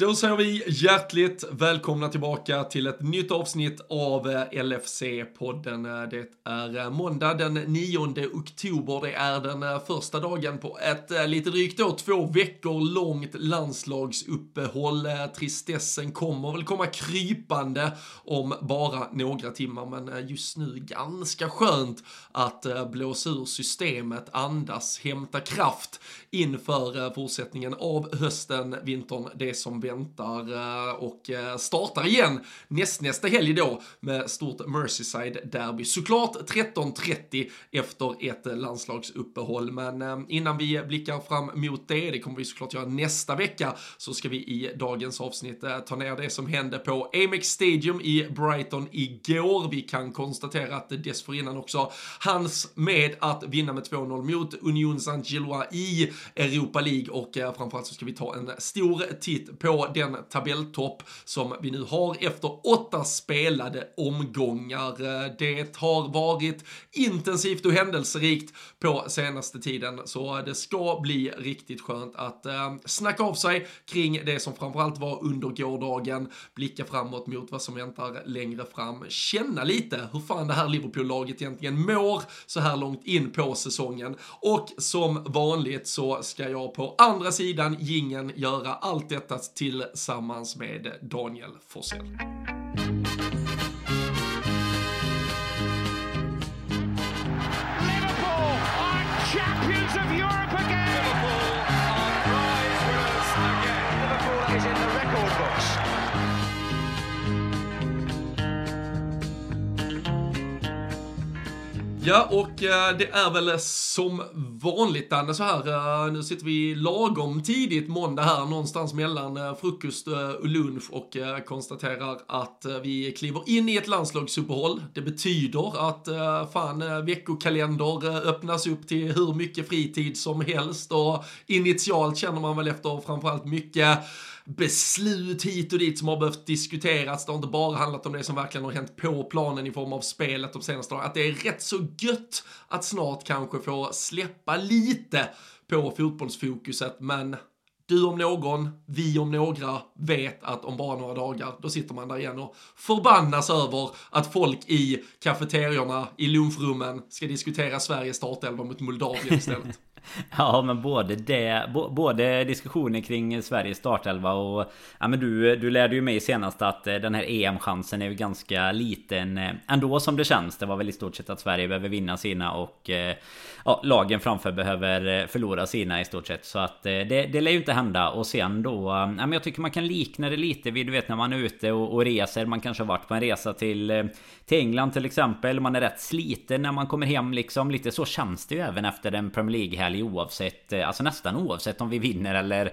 Då säger vi hjärtligt välkomna tillbaka till ett nytt avsnitt av eh, LFC-podden. Eh, det är eh, måndag den 9 oktober. Det är den första dagen på ett lite drygt då, två veckor långt landslagsuppehåll. Tristessen kommer väl komma krypande om bara några timmar, men just nu ganska skönt att blåsa ur systemet, andas, hämta kraft inför fortsättningen av hösten, vintern, det som väntar eh, och eh, startar igen nästnästa helg då med stort Merseyside-derby. Såklart 13.30 efter ett landslagsuppehåll, men eh, innan vi blickar fram mot det, det kommer vi såklart göra nästa vecka, så ska vi i dagens avsnitt ta ner det som hände på Amex Stadium i Brighton igår. Vi kan konstatera att dessförinnan också hans med att vinna med 2-0 mot Union Saint-Gillois i Europa League och framförallt så ska vi ta en stor titt på den tabelltopp som vi nu har efter åtta spelade omgångar. Det har varit intensivt och händelserikt på senaste tiden, så det ska bli riktigt skönt att eh, snacka av sig kring det som framförallt var under gårdagen, blicka framåt mot vad som väntar längre fram, känna lite hur fan det här Liverpool-laget egentligen mår så här långt in på säsongen. Och som vanligt så ska jag på andra sidan gingen göra allt detta tillsammans med Daniel Forsell. Ja, och eh, det är väl som vanligt Danne så här, eh, nu sitter vi lagom tidigt måndag här, någonstans mellan eh, frukost och lunch och konstaterar att vi kliver in i ett landslagsuppehåll. Det betyder att fan veckokalender öppnas upp till hur mycket fritid som helst och initialt känner man väl efter framförallt mycket beslut hit och dit som har behövt diskuteras. Det har inte bara handlat om det som verkligen har hänt på planen i form av spelet de senaste dagarna, Att det är rätt så gött att snart kanske få släppa lite på fotbollsfokuset, men du om någon, vi om några vet att om bara några dagar, då sitter man där igen och förbannas över att folk i kafeteriorna, i lunchrummen, ska diskutera Sveriges startelva mot Moldavien istället. Ja men både det, både diskussioner kring Sveriges startelva och Ja men du, du lärde ju mig senast att eh, den här EM-chansen är ju ganska liten eh, ändå som det känns. Det var väl i stort sett att Sverige behöver vinna sina och eh, ja, lagen framför behöver eh, förlora sina i stort sett. Så att eh, det, det lär ju inte hända. Och sen då, eh, ja men jag tycker man kan likna det lite vid du vet när man är ute och, och reser. Man kanske har varit på en resa till, till England till exempel. Man är rätt sliten när man kommer hem liksom. Lite så känns det ju även efter en Premier League-helg oavsett, alltså nästan oavsett om vi vinner eller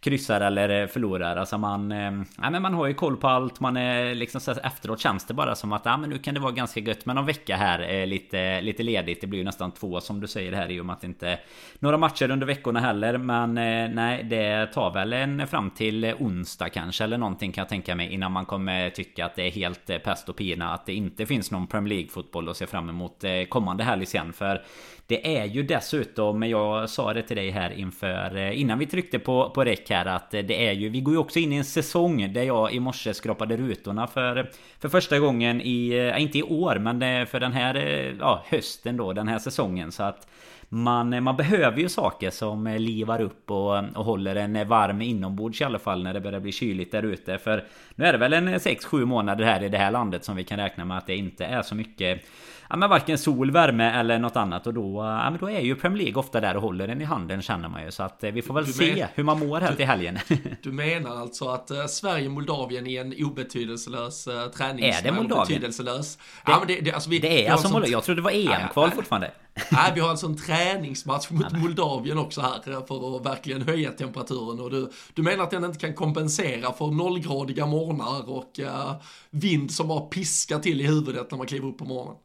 kryssar eller eh, förlorar. Alltså man... Eh, ja, men man har ju koll på allt. Man är liksom så efteråt känns det bara som att ja, men nu kan det vara ganska gött med någon vecka här. Eh, lite, lite ledigt. Det blir ju nästan två som du säger här i och med att det inte några matcher under veckorna heller. Men nej, det tar väl en fram till onsdag kanske eller någonting kan jag tänka mig innan man kommer tycka att det är helt pest och pina att det inte finns någon Premier League fotboll att se fram emot kommande helg sen. För det är ju dessutom, jag sa det till dig här inför eh, innan vi tryckte på, på räck här att det är ju, vi går ju också in i en säsong där jag i morse skrapade rutorna för, för första gången i, eh, inte i år men eh, för den här ja, hösten då, den här säsongen så att man, man behöver ju saker som livar upp och, och håller en varm inombords i alla fall när det börjar bli kyligt där ute. För nu är det väl en 6-7 månader här i det här landet som vi kan räkna med att det inte är så mycket ja, men varken sol, värme eller något annat. Och då, ja, men då är ju Premier League ofta där och håller den i handen känner man ju. Så att eh, vi får väl du se men, hur man mår här du, till helgen. du menar alltså att uh, Sverige-Moldavien är en obetydelselös uh, träningsmatch? Är det Moldavien? Betydelselös? Det, ja, men det, det, alltså vi, det är alltså Moldavien. Jag trodde det var EM-kval fortfarande. Nej, vi har alltså en träningsmatch mot Moldavien också här för att verkligen höja temperaturen. Och du, du menar att den inte kan kompensera för nollgradiga morgnar och uh, vind som bara piskar till i huvudet när man kliver upp på morgonen?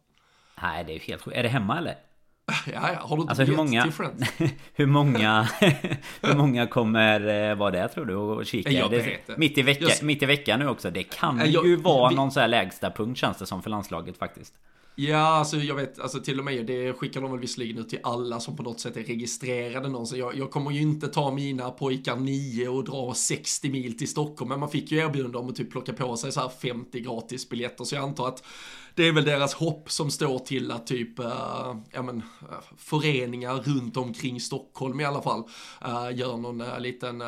Nej, det är ju helt sjukt. Är det hemma eller? Ja, ja, har du inte alltså, hur många, hur många Hur många kommer eh, vara det tror du och kika? Jag vet mitt, i vecka, mitt i veckan nu också Det kan jag, ju vara vi, någon så här lägsta punkt känns det som för landslaget faktiskt Ja, alltså jag vet, alltså till och med det skickar de väl visserligen ut till alla som på något sätt är registrerade någonstans. Jag, jag kommer ju inte ta mina pojkar 9 och dra 60 mil till Stockholm, men man fick ju erbjudande om att typ plocka på sig så här 50 gratis biljetter, så jag antar att det är väl deras hopp som står till att typ, uh, ja men, uh, föreningar runt omkring Stockholm i alla fall, uh, gör någon uh, liten,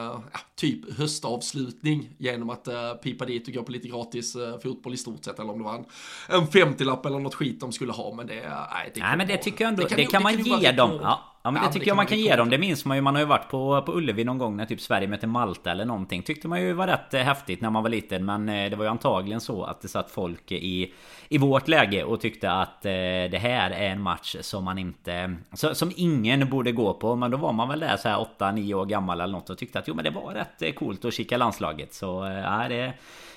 typ höstavslutning genom att pipa dit och gå på lite gratis fotboll i stort sett, eller om det var en, en 50-lapp eller något skit de skulle ha, men det, nej, det Nej men det tycker jag ändå, det kan, det kan man ge dem. Ja. Ja men det tycker det jag man kan ge dem. Det minns man ju. Man har ju varit på, på Ullevi någon gång när typ Sverige mötte Malta eller någonting. Tyckte man ju var rätt häftigt när man var liten. Men det var ju antagligen så att det satt folk i, i vårt läge och tyckte att eh, det här är en match som man inte... Som ingen borde gå på. Men då var man väl där så här 8-9 år gammal eller något och tyckte att jo men det var rätt eh, coolt att kika landslaget. Så eh, ja, det,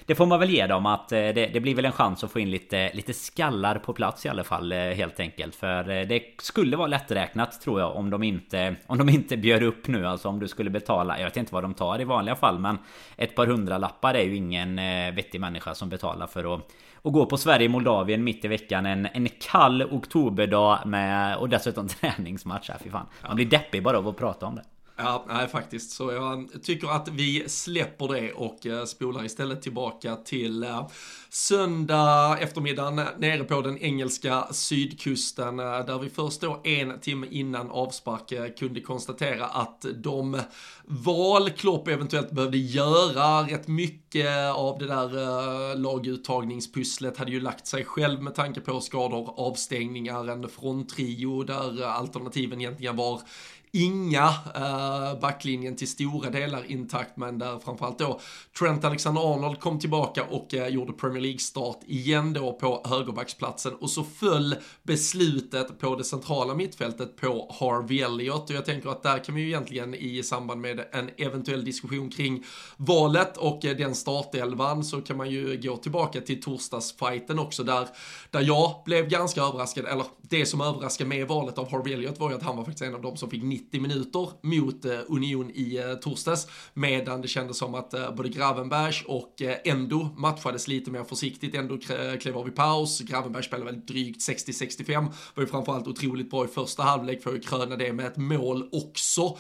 det får man väl ge dem att eh, det, det, blir väl en chans att få in lite, lite skallar på plats i alla fall eh, helt enkelt. För eh, det skulle vara lätträknat tror jag om de inte om de inte bjöd upp nu. Alltså om du skulle betala. Jag vet inte vad de tar i vanliga fall men ett par hundra lappar är ju ingen vettig människa som betalar för att och gå på Sverige-Moldavien mitt i veckan en, en kall oktoberdag med och dessutom träningsmatch här, fy fan. Man blir deppig bara av att prata om det. Ja, nej faktiskt. Så jag tycker att vi släpper det och eh, spolar istället tillbaka till eh, söndag eftermiddag nere på den engelska sydkusten eh, där vi först då en timme innan avspark kunde konstatera att de val Klopp eventuellt behövde göra, rätt mycket av det där laguttagningspusslet hade ju lagt sig själv med tanke på skador, avstängningar, en fronttrio där alternativen egentligen var inga uh, backlinjen till stora delar intakt, men där framförallt då Trent Alexander-Arnold kom tillbaka och uh, gjorde Premier League-start igen då på högerbacksplatsen. Och så föll beslutet på det centrala mittfältet på Harvey Elliott. Och jag tänker att där kan vi ju egentligen i samband med en eventuell diskussion kring valet och uh, den startelvan så kan man ju gå tillbaka till torsdagsfighten också där, där jag blev ganska överraskad, eller det som överraskade med valet av Harvey Elliott var ju att han var faktiskt en av de som fick 90 minuter mot eh, Union i eh, torsdags. Medan det kändes som att eh, både Gravenbergs och Endo matchades lite mer försiktigt. Endo klev av i paus. Gravenberg spelade väl drygt 60-65. Var ju framförallt otroligt bra i första halvlek för att kröna det med ett mål också.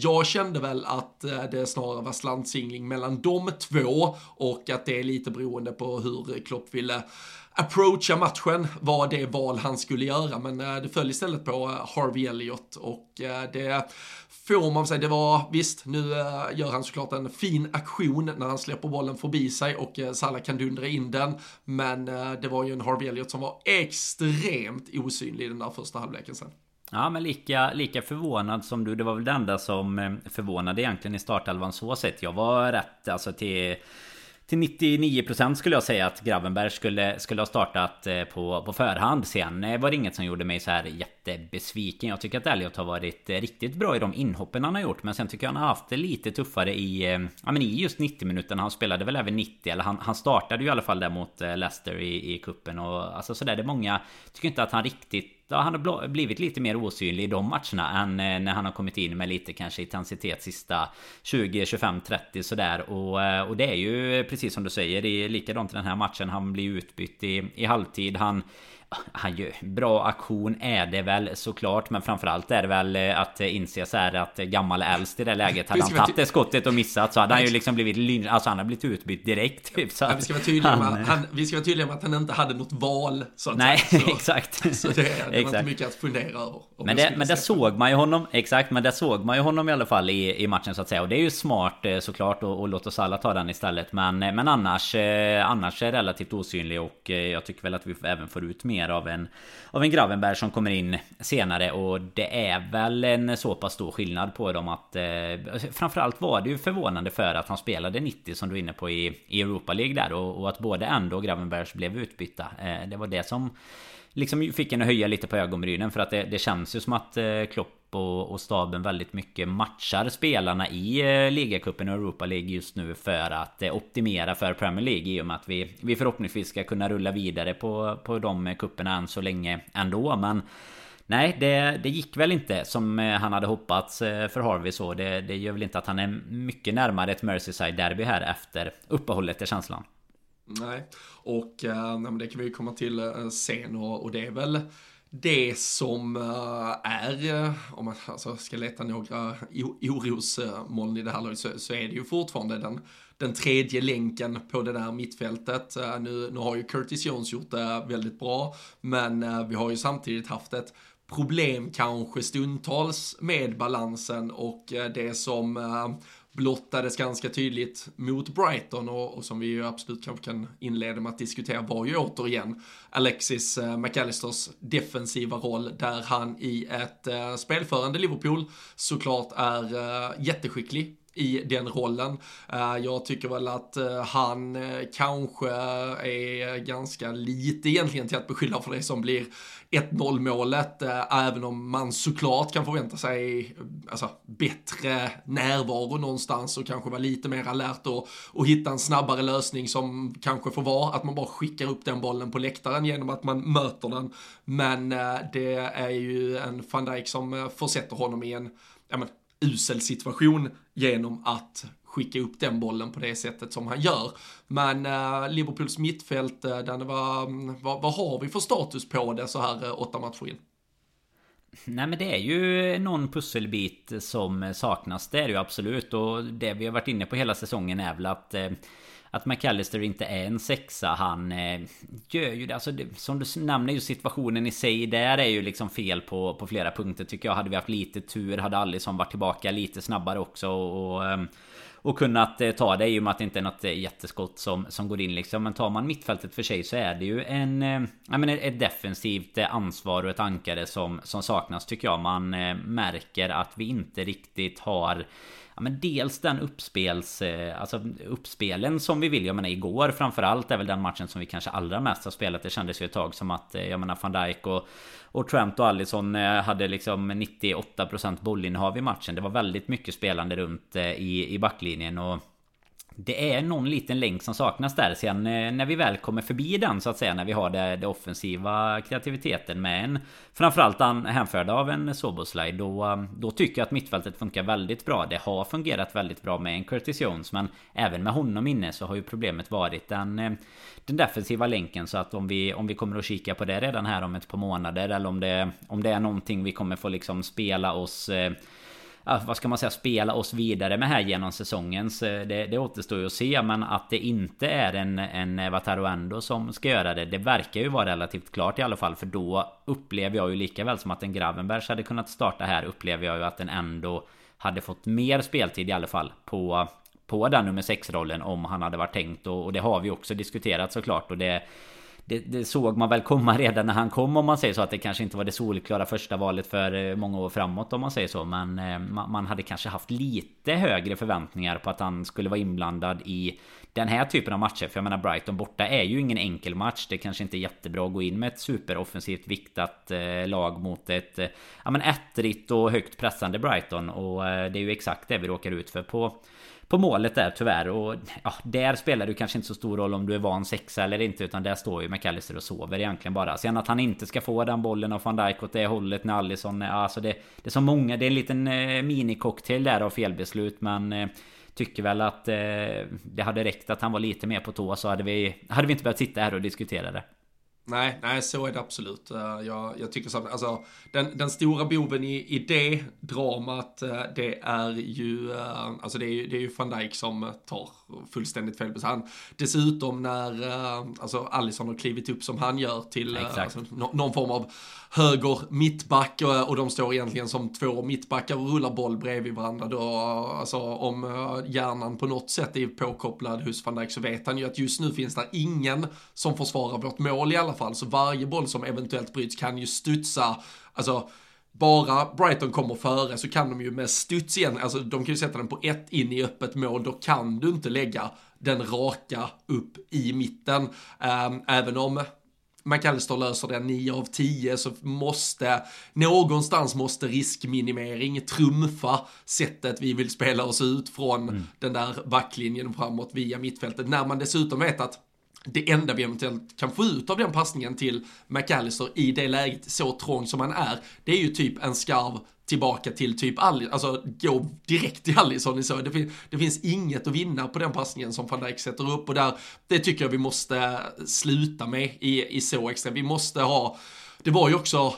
Jag kände väl att det snarare var slantsingling mellan de två och att det är lite beroende på hur Klopp ville approacha matchen var det val han skulle göra, men eh, det föll istället på eh, Harvey Elliott och eh, det får man säga, det var visst, nu gör han såklart en fin aktion när han släpper bollen förbi sig och Salah kan dundra in den, men det var ju en Harvey Elliott som var extremt osynlig i den där första halvleken sen. Ja men lika, lika förvånad som du. Det var väl det enda som förvånade egentligen i startelvan så sett. Jag var rätt alltså till till 99% skulle jag säga att Gravenberg skulle, skulle ha startat eh, på, på förhand. Sen eh, var det inget som gjorde mig så här jättebesviken. Jag tycker att Elliot har varit eh, riktigt bra i de inhoppen han har gjort. Men sen tycker jag han har haft det lite tuffare i, ja, men i just 90 minuterna. Han spelade väl även 90. Eller han, han startade ju i alla fall där mot Leicester i, i kuppen och alltså sådär. Det är många... Tycker inte att han riktigt Ja, han har blivit lite mer osynlig i de matcherna än eh, när han har kommit in med lite kanske intensitet sista 20, 25, 30 sådär. Och, eh, och det är ju precis som du säger, det är likadant i den här matchen. Han blir utbytt i, i halvtid. Han han gör bra aktion är det väl såklart. Men framförallt är det väl eh, att inse så här att gammal äldst i det läget Hade han tagit det skottet och missat så hade han ju liksom blivit lyn... Alltså han har blivit utbytt direkt typ, så ja, vi, ska vara tydliga han... med, han, vi ska vara tydliga med att han inte hade något val så Nej så, exakt. Så det, det var inte mycket att fundera över Men det, men det såg man ju honom Exakt men det såg man ju honom i alla fall i, i matchen så att säga. Och det är ju smart eh, såklart och, och låt oss alla ta den istället. Men, eh, men annars Annars är relativt osynlig och jag tycker väl att vi även får ut mer av en av en Gravenberg som kommer in senare. Och det är väl en så pass stor skillnad på dem att eh, Framförallt var det ju förvånande för att han spelade 90 som du är inne på i, i Europa League där. Och, och att både Endo och Gravenbergs blev utbytta eh, Det var det som Liksom fick en att höja lite på ögonbrynen. För att det, det känns ju som att eh, Klopp och, och staben väldigt mycket matchar spelarna i eh, ligacupen och Europa League just nu för att eh, optimera för Premier League i och med att vi, vi förhoppningsvis ska kunna rulla vidare på, på de eh, kupperna än så länge ändå men Nej, det, det gick väl inte som eh, han hade hoppats eh, för Harvey så. Det, det gör väl inte att han är mycket närmare ett Merseyside-derby här efter uppehållet i känslan. Nej, och äh, det kan vi komma till sen och, och det är väl det som eh, är, eh, om man alltså, ska leta några orosmoln i det här laget, så, så, är det ju fortfarande den, den tredje länken på det där mittfältet. Eh, nu, nu har ju Curtis Jones gjort det väldigt bra, men vi har ju samtidigt haft ett problem kanske stundtals med balansen och det som blottades ganska tydligt mot Brighton och, och, som vi ju absolut kanske kan inleda med att diskutera var ju återigen Alexis eh, McAllisters defensiva roll där han i ett eh, spelförande Liverpool såklart är eh, jätteskicklig i den rollen. Eh, jag tycker väl att eh, han eh, kanske är ganska lite egentligen till att beskylla för det som blir 1-0 målet, även om man såklart kan förvänta sig alltså, bättre närvaro någonstans och kanske vara lite mer alert och, och hitta en snabbare lösning som kanske får vara att man bara skickar upp den bollen på läktaren genom att man möter den. Men det är ju en van Dijk som försätter honom i en ja, men, usel situation genom att skicka upp den bollen på det sättet som han gör. Men uh, Liverpools mittfält, eh, uh, den var, mm, vad, vad har vi för status på det så här uh, åtta matcher in? Nej men det är ju någon pusselbit som saknas. Det är det ju absolut. Och det vi har varit inne på hela säsongen är väl att att McAllister inte är en sexa. Han eh, gör ju det. Alltså det, som du nämner ju situationen i sig. Där är ju liksom fel på, på flera punkter tycker jag. Hade vi haft lite tur hade Alisson varit tillbaka lite snabbare också. Och, och, ehm, och kunnat eh, ta det i och med att det inte är något eh, jätteskott som, som går in liksom. Men tar man mittfältet för sig så är det ju en... Eh, jag menar, ett defensivt eh, ansvar och ett ankare som, som saknas tycker jag. Man eh, märker att vi inte riktigt har Ja men dels den uppspels... Eh, alltså uppspelen som vi vill. Jag menar igår framförallt är väl den matchen som vi kanske allra mest har spelat. Det kändes ju ett tag som att eh, jag menar van Dijk och, och Trent och Allison eh, hade liksom 98% bollinnehav i matchen. Det var väldigt mycket spelande runt i, i backlinjen och det är någon liten länk som saknas där. Sen eh, när vi väl kommer förbi den så att säga När vi har det, det offensiva kreativiteten med en Framförallt hänförd av en Soboslaj då, eh, då tycker jag att mittfältet funkar väldigt bra. Det har fungerat väldigt bra med en Curtis Jones Men även med honom inne så har ju problemet varit den eh, Den defensiva länken. Så att om vi, om vi kommer att kika på det redan här om ett par månader Eller om det, om det är någonting vi kommer få liksom spela oss vad ska man säga, spela oss vidare med här genom säsongen. Så eh, det, det återstår ju att se. Men att det inte är en, en Wataruendo som ska göra det. Det verkar ju vara relativt klart i alla fall. För då upplever jag ju lika väl som att en Gravenbergs hade kunnat starta här. Upplever jag ju att den ändå hade fått mer speltid i alla fall. På, på den nummer 6-rollen om han hade varit tänkt. Och, och det har vi också diskuterat såklart. Och det det, det, såg man väl komma redan när han kom om man säger så att det kanske inte var det solklara första valet för eh, många år framåt om man säger så. Men eh, man hade kanske haft lite högre förväntningar på att han skulle vara inblandad i den här typen av matcher. För jag menar Brighton borta är ju ingen enkel match. Det kanske inte är jättebra att gå in med ett superoffensivt viktat eh, lag mot ett eh, ja men ettrigt och högt pressande Brighton. Och det är ju exakt det vi råkar ut för på på målet där tyvärr. Och ja, där spelar det kanske inte så stor roll om du är van sexa eller inte. Utan där står ju McAllister och sover egentligen bara. Sen att han inte ska få den bollen av van Dijk åt det hållet när Allison... Alltså det, det är så många. Det är en liten eh, minicocktail där av felbeslut. Men... Eh, tycker väl att eh, det hade räckt att han var lite mer på tå så hade vi, hade vi inte behövt sitta här och diskutera det. Nej, nej så är det absolut. Eh, jag, jag tycker så alltså den, den stora boven i, i det dramat, eh, det är ju, eh, alltså det är det är ju van Dijk som tar fullständigt fel han Dessutom när, alltså Alisson har klivit upp som han gör till alltså, någon form av höger mittback och, och de står egentligen som två mittbackar och rullar boll bredvid varandra då, alltså om hjärnan på något sätt är påkopplad hos van Dijk så vet han ju att just nu finns det ingen som försvarar vårt mål i alla fall, så varje boll som eventuellt bryts kan ju studsa, alltså bara Brighton kommer före så kan de ju med studs igen, alltså de kan ju sätta den på ett in i öppet mål, då kan du inte lägga den raka upp i mitten. Um, även om McAllister löser det 9 av 10 så måste, någonstans måste riskminimering trumfa sättet vi vill spela oss ut från mm. den där backlinjen framåt via mittfältet. När man dessutom vet att det enda vi eventuellt kan få ut av den passningen till McAllister i det läget, så trång som han är, det är ju typ en skarv tillbaka till typ Ali, alltså gå direkt till Alisson så. Det, fin det finns inget att vinna på den passningen som van Dijk sätter upp och där, det tycker jag vi måste sluta med i, i så extra. Vi måste ha, det var ju också,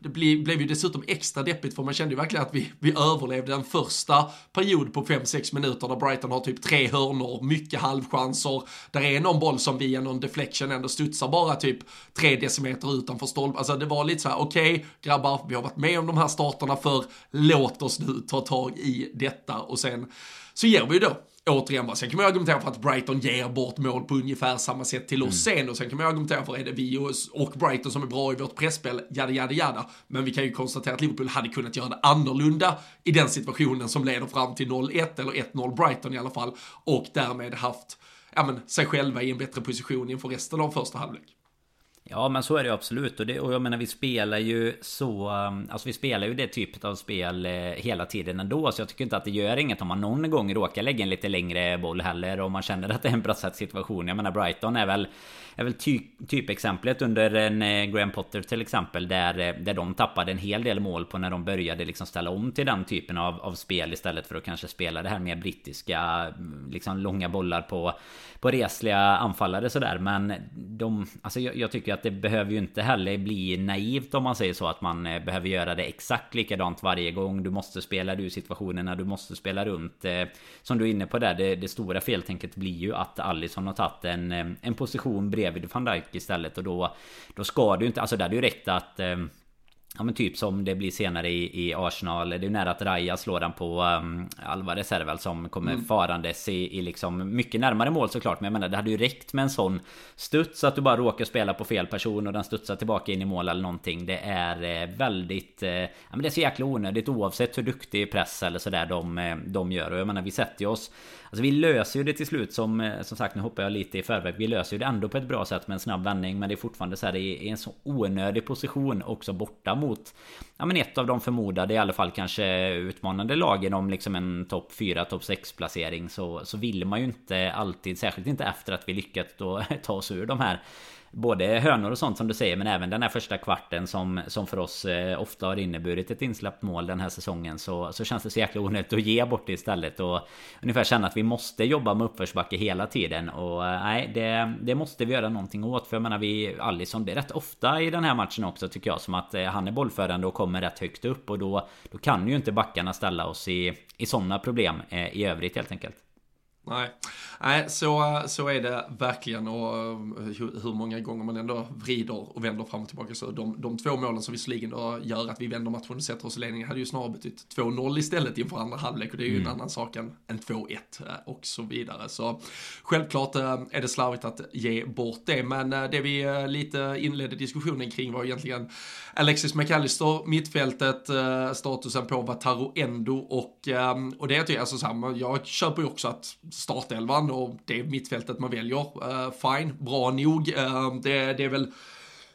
det blev, blev ju dessutom extra deppigt för man kände ju verkligen att vi, vi överlevde en första period på 5-6 minuter där Brighton har typ tre hörnor, mycket halvchanser. Där är någon boll som via någon deflection ändå studsar bara typ tre decimeter utanför stolpen. Alltså det var lite så här: okej okay, grabbar, vi har varit med om de här starterna för låt oss nu ta tag i detta och sen så ger vi ju då återigen bara, sen kan man argumentera för att Brighton ger bort mål på ungefär samma sätt till oss mm. sen och sen kan man argumentera för är det vi och Brighton som är bra i vårt pressspel, jada jada jada. Men vi kan ju konstatera att Liverpool hade kunnat göra det annorlunda i den situationen som leder fram till 0-1 eller 1-0 Brighton i alla fall och därmed haft ja, men, sig själva i en bättre position inför resten av första halvlek. Ja men så är det absolut. Och, det, och jag menar vi spelar ju så um, Alltså vi spelar ju det typet av spel eh, hela tiden ändå. Så jag tycker inte att det gör inget om man någon gång råkar lägga en lite längre boll heller Om man känner att det är en brottsat situation. Jag menar Brighton är väl är väl ty, typexemplet under en eh, Graham Potter till exempel där, eh, där de tappade en hel del mål på när de började liksom ställa om till den typen av, av spel istället för att kanske spela det här mer brittiska mm, liksom långa bollar på på resliga anfallare sådär men de Alltså jag, jag, tycker att det behöver ju inte heller bli naivt om man säger så att man eh, behöver göra det exakt likadant varje gång. Du måste spela ur situationerna Du måste spela runt eh, Som du är inne på där det, det stora feltänket blir ju att Alisson har tagit en, eh, en position bredvid van Dijk istället och då Då ska du inte, alltså det hade ju räckt att Ja men typ som det blir senare i, i Arsenal. Det är ju nära att Raja slår den på um, Alvarez är det väl som kommer mm. farandes i, i liksom Mycket närmare mål såklart. Men jag menar det hade ju räckt med en sån Studs att du bara råkar spela på fel person Och den studsar tillbaka in i mål eller någonting. Det är eh, väldigt eh, Ja men det är så jäkla onödigt oavsett hur duktig press eller sådär de, eh, de gör. Och jag menar vi sätter ju oss Alltså vi löser ju det till slut som eh, Som sagt nu hoppar jag lite i förväg. Vi löser ju det ändå på ett bra sätt med en snabb vändning Men det är fortfarande så här i en så onödig position också borta mot Ja men ett av de förmodade i alla fall kanske utmanande lagen om liksom en topp 4, topp 6 placering så, så vill man ju inte alltid Särskilt inte efter att vi lyckats då ta oss ur de här Både hönor och sånt som du säger men även den här första kvarten som, som för oss eh, ofta har inneburit ett insläppt mål den här säsongen så, så känns det så jäkla onödigt att ge bort det istället och ungefär känna att vi måste jobba med uppförsbacke hela tiden och eh, nej det, det måste vi göra någonting åt för jag menar vi Alisson det är rätt ofta i den här matchen också tycker jag som att eh, han är bollförande och kommer rätt högt upp och då då kan ju inte backarna ställa oss i, i sådana problem eh, i övrigt helt enkelt. Nej, Nej så, så är det verkligen och eh, hur, många gånger man ändå vrider och vänder fram och tillbaka. Så de, de två målen som visserligen gör att vi vänder matchen och sätter oss i ledning hade ju snarare betytt 2-0 istället inför andra halvlek och det är ju mm. en annan sak än, än 2-1 eh, och så vidare. Så självklart eh, är det slarvigt att ge bort det, men det vi lite inledde diskussionen kring var egentligen Alexis McAllister, mittfältet, statusen på Wataru Endo och, och det är alltså så här, jag köper ju också att startelvan och det är mittfältet man väljer. Uh, fine, bra nog. Uh, det, det, är väl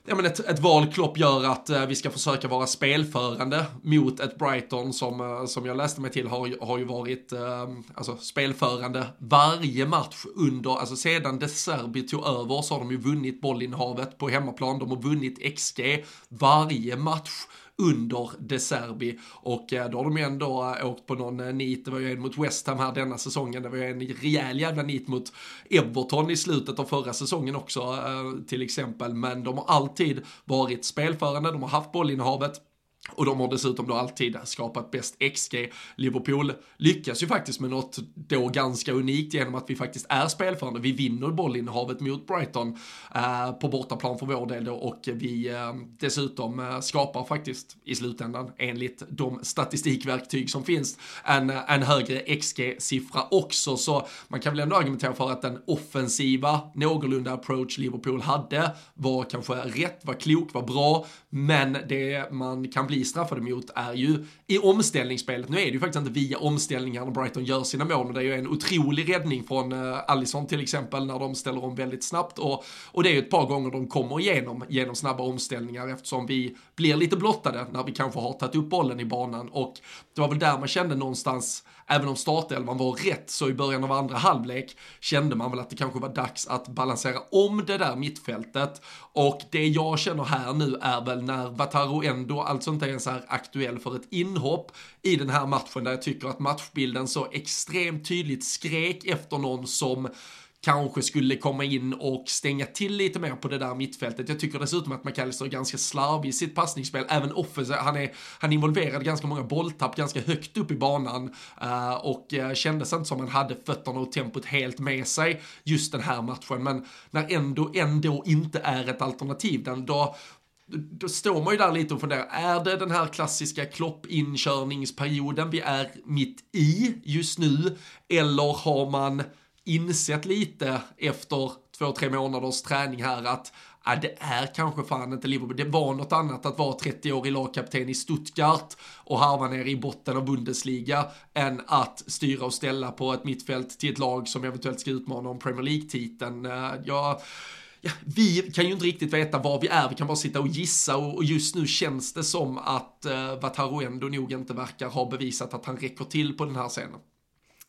ja, men ett, ett val Klopp gör att uh, vi ska försöka vara spelförande mot ett Brighton som, uh, som jag läste mig till har, har ju varit uh, alltså, spelförande varje match under, alltså sedan De Serbi tog över så har de ju vunnit bollinnehavet på hemmaplan, de har vunnit XG varje match under De Serbi. Och eh, då har de ju ändå eh, åkt på någon eh, nit, det var ju en mot West Ham här denna säsongen, det var ju en rejäl jävla nit mot Everton i slutet av förra säsongen också till exempel. Men de har alltid varit spelförande, de har haft bollinnehavet, och de har dessutom då alltid skapat bäst XG. Liverpool lyckas ju faktiskt med något då ganska unikt genom att vi faktiskt är spelförande. Vi vinner bollinnehavet mot Brighton eh, på bortaplan för vår del då och vi eh, dessutom eh, skapar faktiskt i slutändan enligt de statistikverktyg som finns en, en högre XG-siffra också. Så man kan väl ändå argumentera för att den offensiva någorlunda approach Liverpool hade var kanske rätt, var klok, var bra, men det man kan bli vi straffade mot är ju i omställningsspelet. Nu är det ju faktiskt inte via omställningar när Brighton gör sina mål, och det är ju en otrolig räddning från eh, uh, Allison till exempel när de ställer om väldigt snabbt. Och, och det är ju ett par gånger de kommer igenom genom snabba omställningar eftersom vi blir lite blottade när vi kanske har tagit upp bollen i banan. Och det var väl där man kände någonstans även om startelvan var rätt så i början av andra halvlek kände man väl att det kanske var dags att balansera om det där mittfältet. Och det jag känner här nu är väl när Vataro ändå alltså inte ens är aktuell för ett inhopp i den här matchen där jag tycker att matchbilden så extremt tydligt skrek efter någon som kanske skulle komma in och stänga till lite mer på det där mittfältet. Jag tycker dessutom att McAllister är ganska slarvig i sitt passningsspel, även offensivt. Han är, han involverad ganska många bolltapp ganska högt upp i banan uh, och uh, kändes inte som han hade fötterna och tempot helt med sig just den här matchen. Men när ändå, ändå inte är ett alternativ, den, då, då står man ju där lite och funderar, är det den här klassiska kloppinkörningsperioden vi är mitt i just nu? Eller har man insett lite efter två, tre månaders träning här att ja, det är kanske fan inte Liverpool. Det var något annat att vara 30-årig lagkapten i Stuttgart och harva ner i botten av Bundesliga än att styra och ställa på ett mittfält till ett lag som eventuellt ska utmana om Premier League-titeln. Eh, Jag Ja, vi kan ju inte riktigt veta var vi är, vi kan bara sitta och gissa och, och just nu känns det som att eh, Wataru ändå nog inte verkar ha bevisat att han räcker till på den här scenen.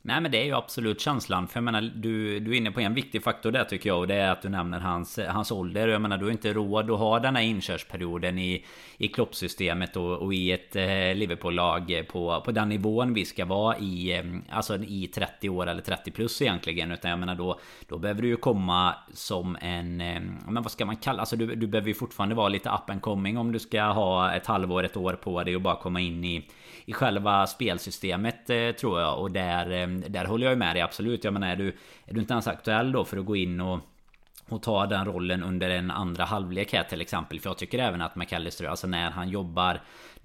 Nej men det är ju absolut känslan. För jag menar, du, du är inne på en viktig faktor där tycker jag. Och det är att du nämner hans, hans ålder. Jag menar, du har inte råd att ha den här inkörsperioden i, i kloppsystemet och, och i ett eh, Liverpool-lag på, på den nivån vi ska vara i. Eh, alltså i 30 år eller 30 plus egentligen. Utan jag menar då, då behöver du ju komma som en... Eh, men vad ska man kalla? Alltså du, du behöver ju fortfarande vara lite up and coming om du ska ha ett halvår, ett år på dig och bara komma in i i själva spelsystemet eh, tror jag. Och där, eh, där håller jag med dig absolut. Jag menar är du, är du inte ens aktuell då för att gå in och och ta den rollen under en andra halvlek här till exempel. För jag tycker även att McAllister, alltså när han jobbar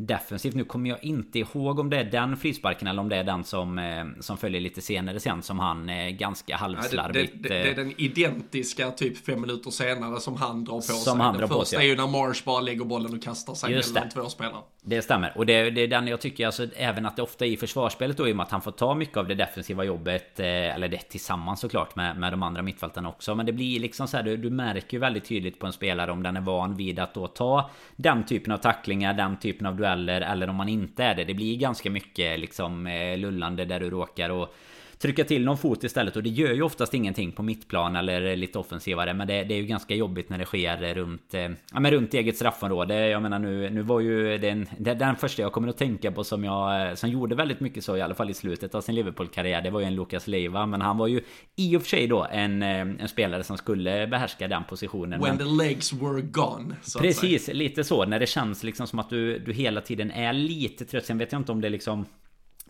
defensivt. Nu kommer jag inte ihåg om det är den frisparken eller om det är den som, eh, som följer lite senare sen som han eh, ganska halvslarvigt... Ja, det, det, det, är den identiska typ fem minuter senare som han drar på som sig. Han den första sig, är ju när Marsh bara lägger bollen och kastar sig Just mellan två spelare. Det stämmer. Och det, det, är den jag tycker alltså även att det ofta i försvarsspelet då i och med att han får ta mycket av det defensiva jobbet. Eh, eller det tillsammans såklart med, med de andra mittfältarna också. Men det blir liksom så här, du, du märker ju väldigt tydligt på en spelare om den är van vid att då ta den typen av tacklingar, den typen av dueller eller om man inte är det. Det blir ganska mycket liksom eh, lullande där du råkar och trycka till någon fot istället och det gör ju oftast ingenting på mittplan eller lite offensivare men det, det är ju ganska jobbigt när det sker runt, eh, ja, men runt eget straffområde. Jag menar nu, nu var ju den, den första jag kommer att tänka på som jag eh, som gjorde väldigt mycket så i alla fall i slutet av sin Liverpool-karriär. Det var ju en Lucas Leiva men han var ju i och för sig då en, en spelare som skulle behärska den positionen. When men, the legs were gone. precis, lite så när det känns liksom som att du, du hela tiden är lite trött. Sen vet jag inte om det liksom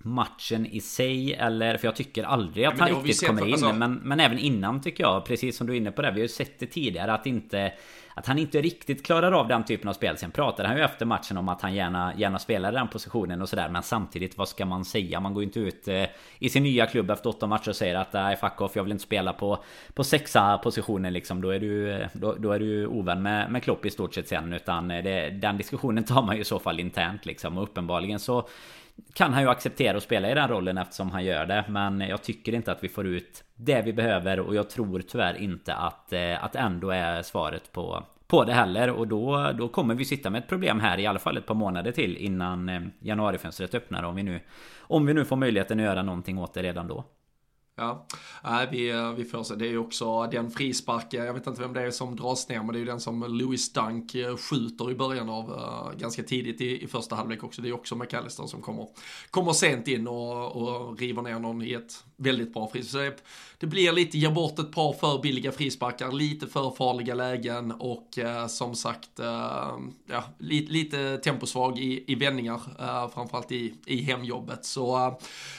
matchen i sig eller för jag tycker aldrig att han riktigt kommer in alltså... men, men även innan tycker jag precis som du är inne på det vi har ju sett det tidigare att inte att han inte riktigt klarar av den typen av spel. Sen pratade han ju efter matchen om att han gärna, gärna spelar den positionen och sådär. Men samtidigt, vad ska man säga? Man går ju inte ut eh, i sin nya klubb efter åtta matcher och säger att nej fuck off, jag vill inte spela på, på sexa positionen liksom. Då är du, då, då är du ovän med, med Klopp i stort sett sen. Utan det, den diskussionen tar man ju i så fall internt liksom. Och uppenbarligen så kan han ju acceptera att spela i den rollen eftersom han gör det. Men jag tycker inte att vi får ut det vi behöver och jag tror tyvärr inte att, eh, att ändå är svaret på, på det heller. Och då, då kommer vi sitta med ett problem här i alla fall ett par månader till innan eh, januarifönstret öppnar. Om vi, nu, om vi nu får möjligheten att göra någonting åt det redan då. Ja, Nej, vi, eh, vi får se. Det är ju också den frisparken, jag vet inte vem det är som dras ner, men det är ju den som Louis Dunk eh, skjuter i början av, uh, ganska tidigt i, i första halvlek också. Det är också McAllister som kommer, kommer sent in och, och river ner någon i ett väldigt bra frispark. Det blir lite, ger bort ett par för billiga frisparkar, lite för farliga lägen och uh, som sagt, uh, ja, lite, lite temposvag i, i vändningar, framförallt i, i hemjobbet. Så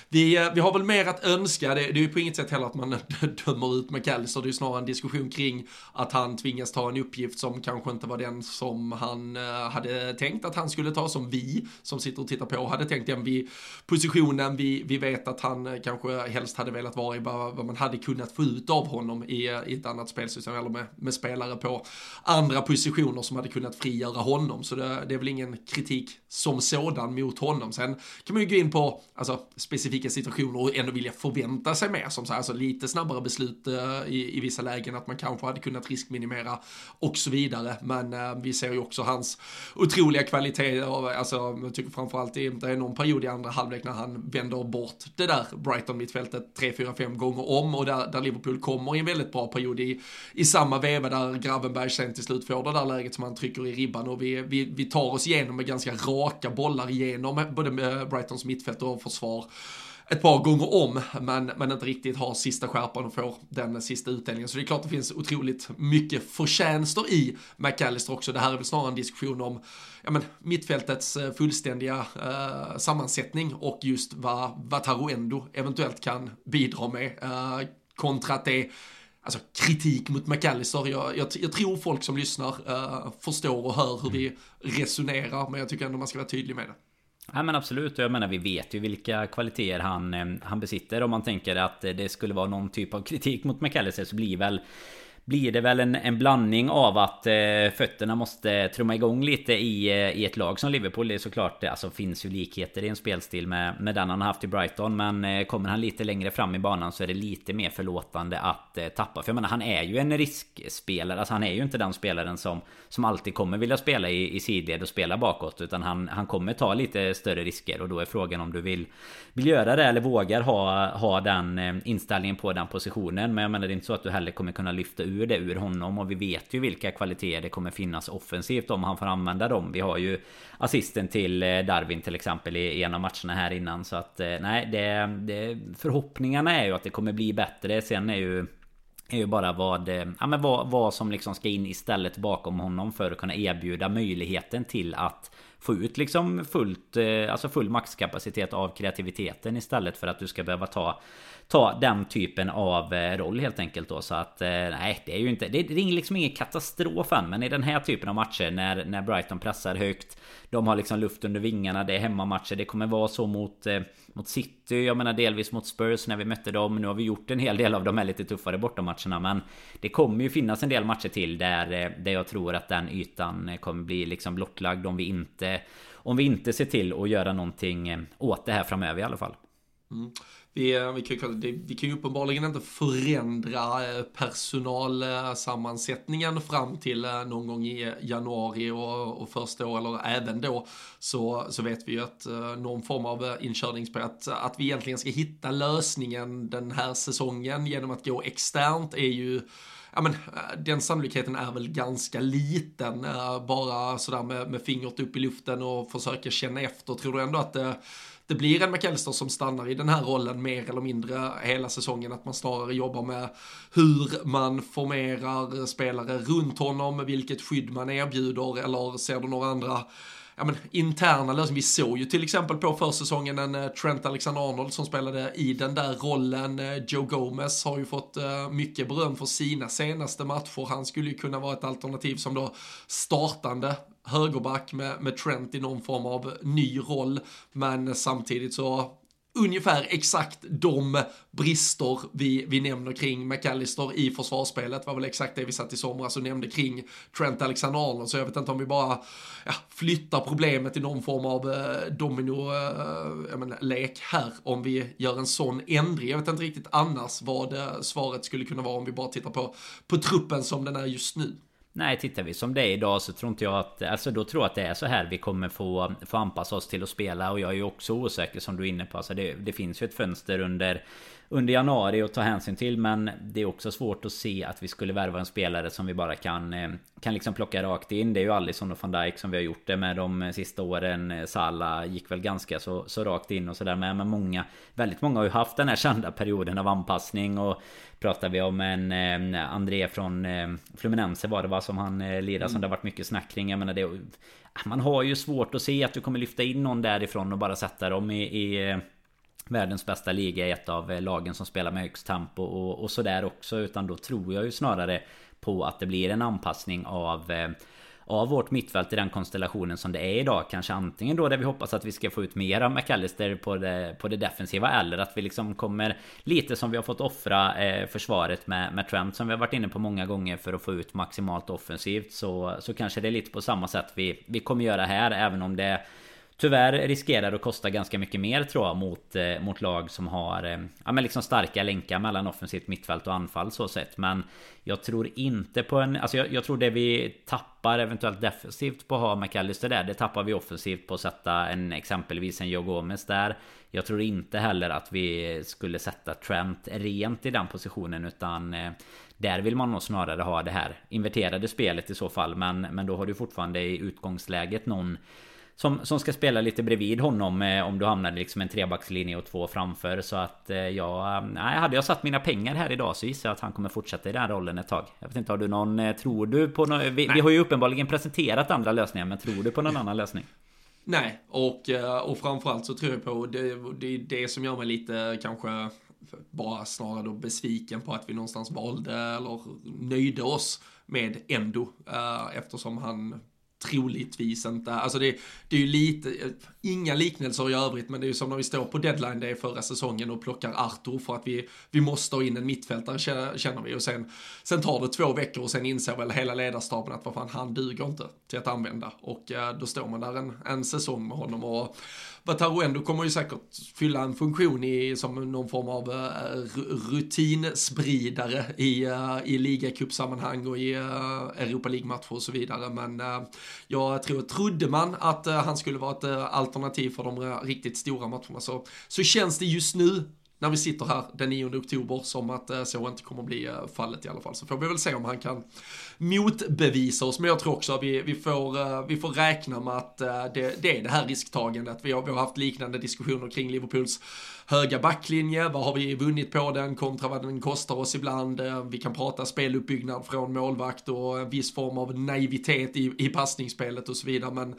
vi, vi har väl mer att önska, det, det ju på inget sätt heller att man dömer ut McAllister, det är ju snarare en diskussion kring att han tvingas ta en uppgift som kanske inte var den som han eh, hade tänkt att han skulle ta, som vi som sitter och tittar på hade tänkt. Den vid positionen vi, vi vet att han eh, kanske helst hade velat vara i, vad man hade kunnat få ut av honom i, eh, i ett annat spelsystem, eller med, med spelare på andra positioner som hade kunnat frigöra honom, så det, det är väl ingen kritik som sådan mot honom. Sen kan man ju gå in på alltså, specifika situationer och ändå vilja förvänta sig mer som så här, alltså lite snabbare beslut eh, i, i vissa lägen, att man kanske hade kunnat riskminimera och så vidare. Men eh, vi ser ju också hans otroliga kvaliteter, alltså jag tycker framförallt det, det är någon period i andra halvlek när han vänder bort det där Brighton-mittfältet 3, 4, 5 gånger om och där, där Liverpool kommer i en väldigt bra period i, i samma veva där Gravenberg sen till slut får det där läget som han trycker i ribban och vi, vi, vi tar oss igenom med ganska raka bollar igenom eh, både Brightons mittfält och försvar ett par gånger om, men, men inte riktigt har sista skärpan och får den sista utdelningen. Så det är klart det finns otroligt mycket förtjänster i McAllister också. Det här är väl snarare en diskussion om ja, men, mittfältets eh, fullständiga eh, sammansättning och just vad, vad Taruendo eventuellt kan bidra med. Eh, kontra att det alltså, kritik mot McAllister. Jag, jag, jag tror folk som lyssnar uh, förstår och hör hur vi resonerar, men jag tycker ändå man ska vara tydlig med det. Ja men absolut, jag menar vi vet ju vilka kvaliteter han, eh, han besitter. Om man tänker att det skulle vara någon typ av kritik mot McAllister så blir väl blir det väl en, en blandning av att eh, fötterna måste trumma igång lite i, eh, i ett lag som Liverpool. Det är såklart, det alltså, finns ju likheter i en spelstil med, med den han har haft i Brighton. Men eh, kommer han lite längre fram i banan så är det lite mer förlåtande att eh, tappa. För jag menar, han är ju en riskspelare. Alltså han är ju inte den spelaren som, som alltid kommer vilja spela i, i sidled och spela bakåt. Utan han, han kommer ta lite större risker. Och då är frågan om du vill, vill göra det eller vågar ha, ha den eh, inställningen på den positionen. Men jag menar, det är inte så att du heller kommer kunna lyfta ut ur det ur honom och vi vet ju vilka kvaliteter det kommer finnas offensivt om han får använda dem. Vi har ju assisten till eh, Darwin till exempel i en av matcherna här innan så att eh, nej, det, det förhoppningarna är ju att det kommer bli bättre. Sen är ju är ju bara vad, eh, ja, men vad, vad som liksom ska in istället bakom honom för att kunna erbjuda möjligheten till att få ut liksom fullt, alltså full maxkapacitet av kreativiteten istället för att du ska behöva ta ta den typen av eh, roll helt enkelt då. Så att eh, nej, det är ju inte... Det är liksom ingen katastrof än. Men i den här typen av matcher när, när Brighton pressar högt. De har liksom luft under vingarna. Det är hemmamatcher. Det kommer vara så mot, eh, mot City. Jag menar delvis mot Spurs när vi mötte dem. Nu har vi gjort en hel del av de här lite tuffare bortamatcherna. Men det kommer ju finnas en del matcher till där, eh, där jag tror att den ytan kommer bli liksom blottlagd om vi inte... Om vi inte ser till att göra någonting åt det här framöver i alla fall. Mm. Vi, eh, vi, kan, vi kan ju uppenbarligen inte förändra eh, personalsammansättningen fram till eh, någon gång i januari och, och första år, eller även då, så, så vet vi ju att någon form av inkörningsperiod, att, att vi egentligen ska hitta lösningen den här säsongen genom att gå externt är ju ja men den sannolikheten är väl ganska liten. Bara sådär med, med fingret upp i luften och försöka känna efter. Tror du ändå att det det blir en McAllister som stannar i den här rollen mer eller mindre hela säsongen, att man snarare jobbar med hur man formerar spelare runt honom, vilket skydd man erbjuder, eller ser du några andra ja, men, interna lösningar. Vi såg ju till exempel på försäsongen en eh, Trent Alexander-Arnold som spelade i den där rollen. Eh, Joe Gomez har ju fått eh, mycket beröm för sina senaste matcher. Han skulle ju kunna vara ett alternativ som då startande högerback med, med Trent i någon form av ny roll. Men samtidigt så ungefär exakt de brister vi, vi nämner kring McAllister i försvarsspelet var väl exakt det vi satt i somras och nämnde kring Trent Alexander-Arnold. Så jag vet inte om vi bara ja, flyttar problemet i någon form av eh, domino-lek eh, här om vi gör en sån ändring. Jag vet inte riktigt annars vad eh, svaret skulle kunna vara om vi bara tittar på, på truppen som den är just nu. Nej, tittar vi som det är idag så tror inte jag att... Alltså då tror jag att det är så här vi kommer få, få anpassa oss till att spela. Och jag är ju också osäker som du är inne på. Alltså det, det finns ju ett fönster under under januari att ta hänsyn till. Men det är också svårt att se att vi skulle värva en spelare som vi bara kan eh, Kan liksom plocka rakt in. Det är ju Alisson och van Dijk som vi har gjort det med de sista åren. Eh, Salah gick väl ganska så, så rakt in och sådär med. Men många Väldigt många har ju haft den här kända perioden av anpassning och Pratar vi om en eh, André från eh, Fluminense var det va som han eh, lirar som mm. det har varit mycket snack kring. Jag menar det Man har ju svårt att se att du kommer lyfta in någon därifrån och bara sätta dem i, i världens bästa liga i ett av eh, lagen som spelar med högst tempo och, och sådär också. Utan då tror jag ju snarare på att det blir en anpassning av eh, av vårt mittfält i den konstellationen som det är idag. Kanske antingen då där vi hoppas att vi ska få ut mer av McAllister på det, på det defensiva eller att vi liksom kommer lite som vi har fått offra eh, försvaret med, med Trent som vi har varit inne på många gånger för att få ut maximalt offensivt så, så kanske det är lite på samma sätt vi, vi kommer göra här även om det Tyvärr riskerar att kosta ganska mycket mer tror jag mot, eh, mot lag som har eh, ja, men liksom starka länkar mellan offensivt mittfält och anfall så sett. Men jag tror inte på en... Alltså jag, jag tror det vi tappar eventuellt defensivt på att ha McAllister där. Det tappar vi offensivt på att sätta en exempelvis en Joe Gomez där. Jag tror inte heller att vi skulle sätta Trent rent i den positionen utan eh, där vill man nog snarare ha det här inverterade spelet i så fall. Men, men då har du fortfarande i utgångsläget någon som, som ska spela lite bredvid honom eh, om du hamnar liksom en trebackslinje och två framför. Så att eh, ja, nej, hade jag satt mina pengar här idag så gissar jag att han kommer fortsätta i den rollen ett tag. Jag vet inte, har du någon, eh, tror du på någon, vi, vi, har ju uppenbarligen presenterat andra lösningar, men tror du på någon annan lösning? Nej, och, eh, och framförallt så tror jag på, det, det är det som gör mig lite kanske bara snarare då besviken på att vi någonstans valde eller nöjde oss med Endo eh, eftersom han troligtvis inte, alltså det, det är ju lite, inga liknelser i övrigt, men det är ju som när vi står på deadline day förra säsongen och plockar Arthur för att vi, vi måste ha in en mittfältare känner vi. Och sen, sen tar det två veckor och sen inser väl hela ledarstaben att vad fan, han duger inte till att använda. Och eh, då står man där en, en säsong med honom och Wataru ändå kommer ju säkert fylla en funktion i, som någon form av uh, rutinspridare i, uh, i ligacupsammanhang och i uh, Europa League-matcher och så vidare. Men uh, jag tror, trodde man att han skulle vara ett alternativ för de riktigt stora matcherna så, så känns det just nu när vi sitter här den 9 oktober som att så inte kommer bli fallet i alla fall. Så får vi väl se om han kan motbevisa oss. Men jag tror också att vi, vi, får, eh, vi får räkna med att eh, det, det är det här risktagandet. Vi har, vi har haft liknande diskussioner kring Liverpools höga backlinje, vad har vi vunnit på den kontra vad den kostar oss ibland. Eh, vi kan prata speluppbyggnad från målvakt och en viss form av naivitet i, i passningsspelet och så vidare. Men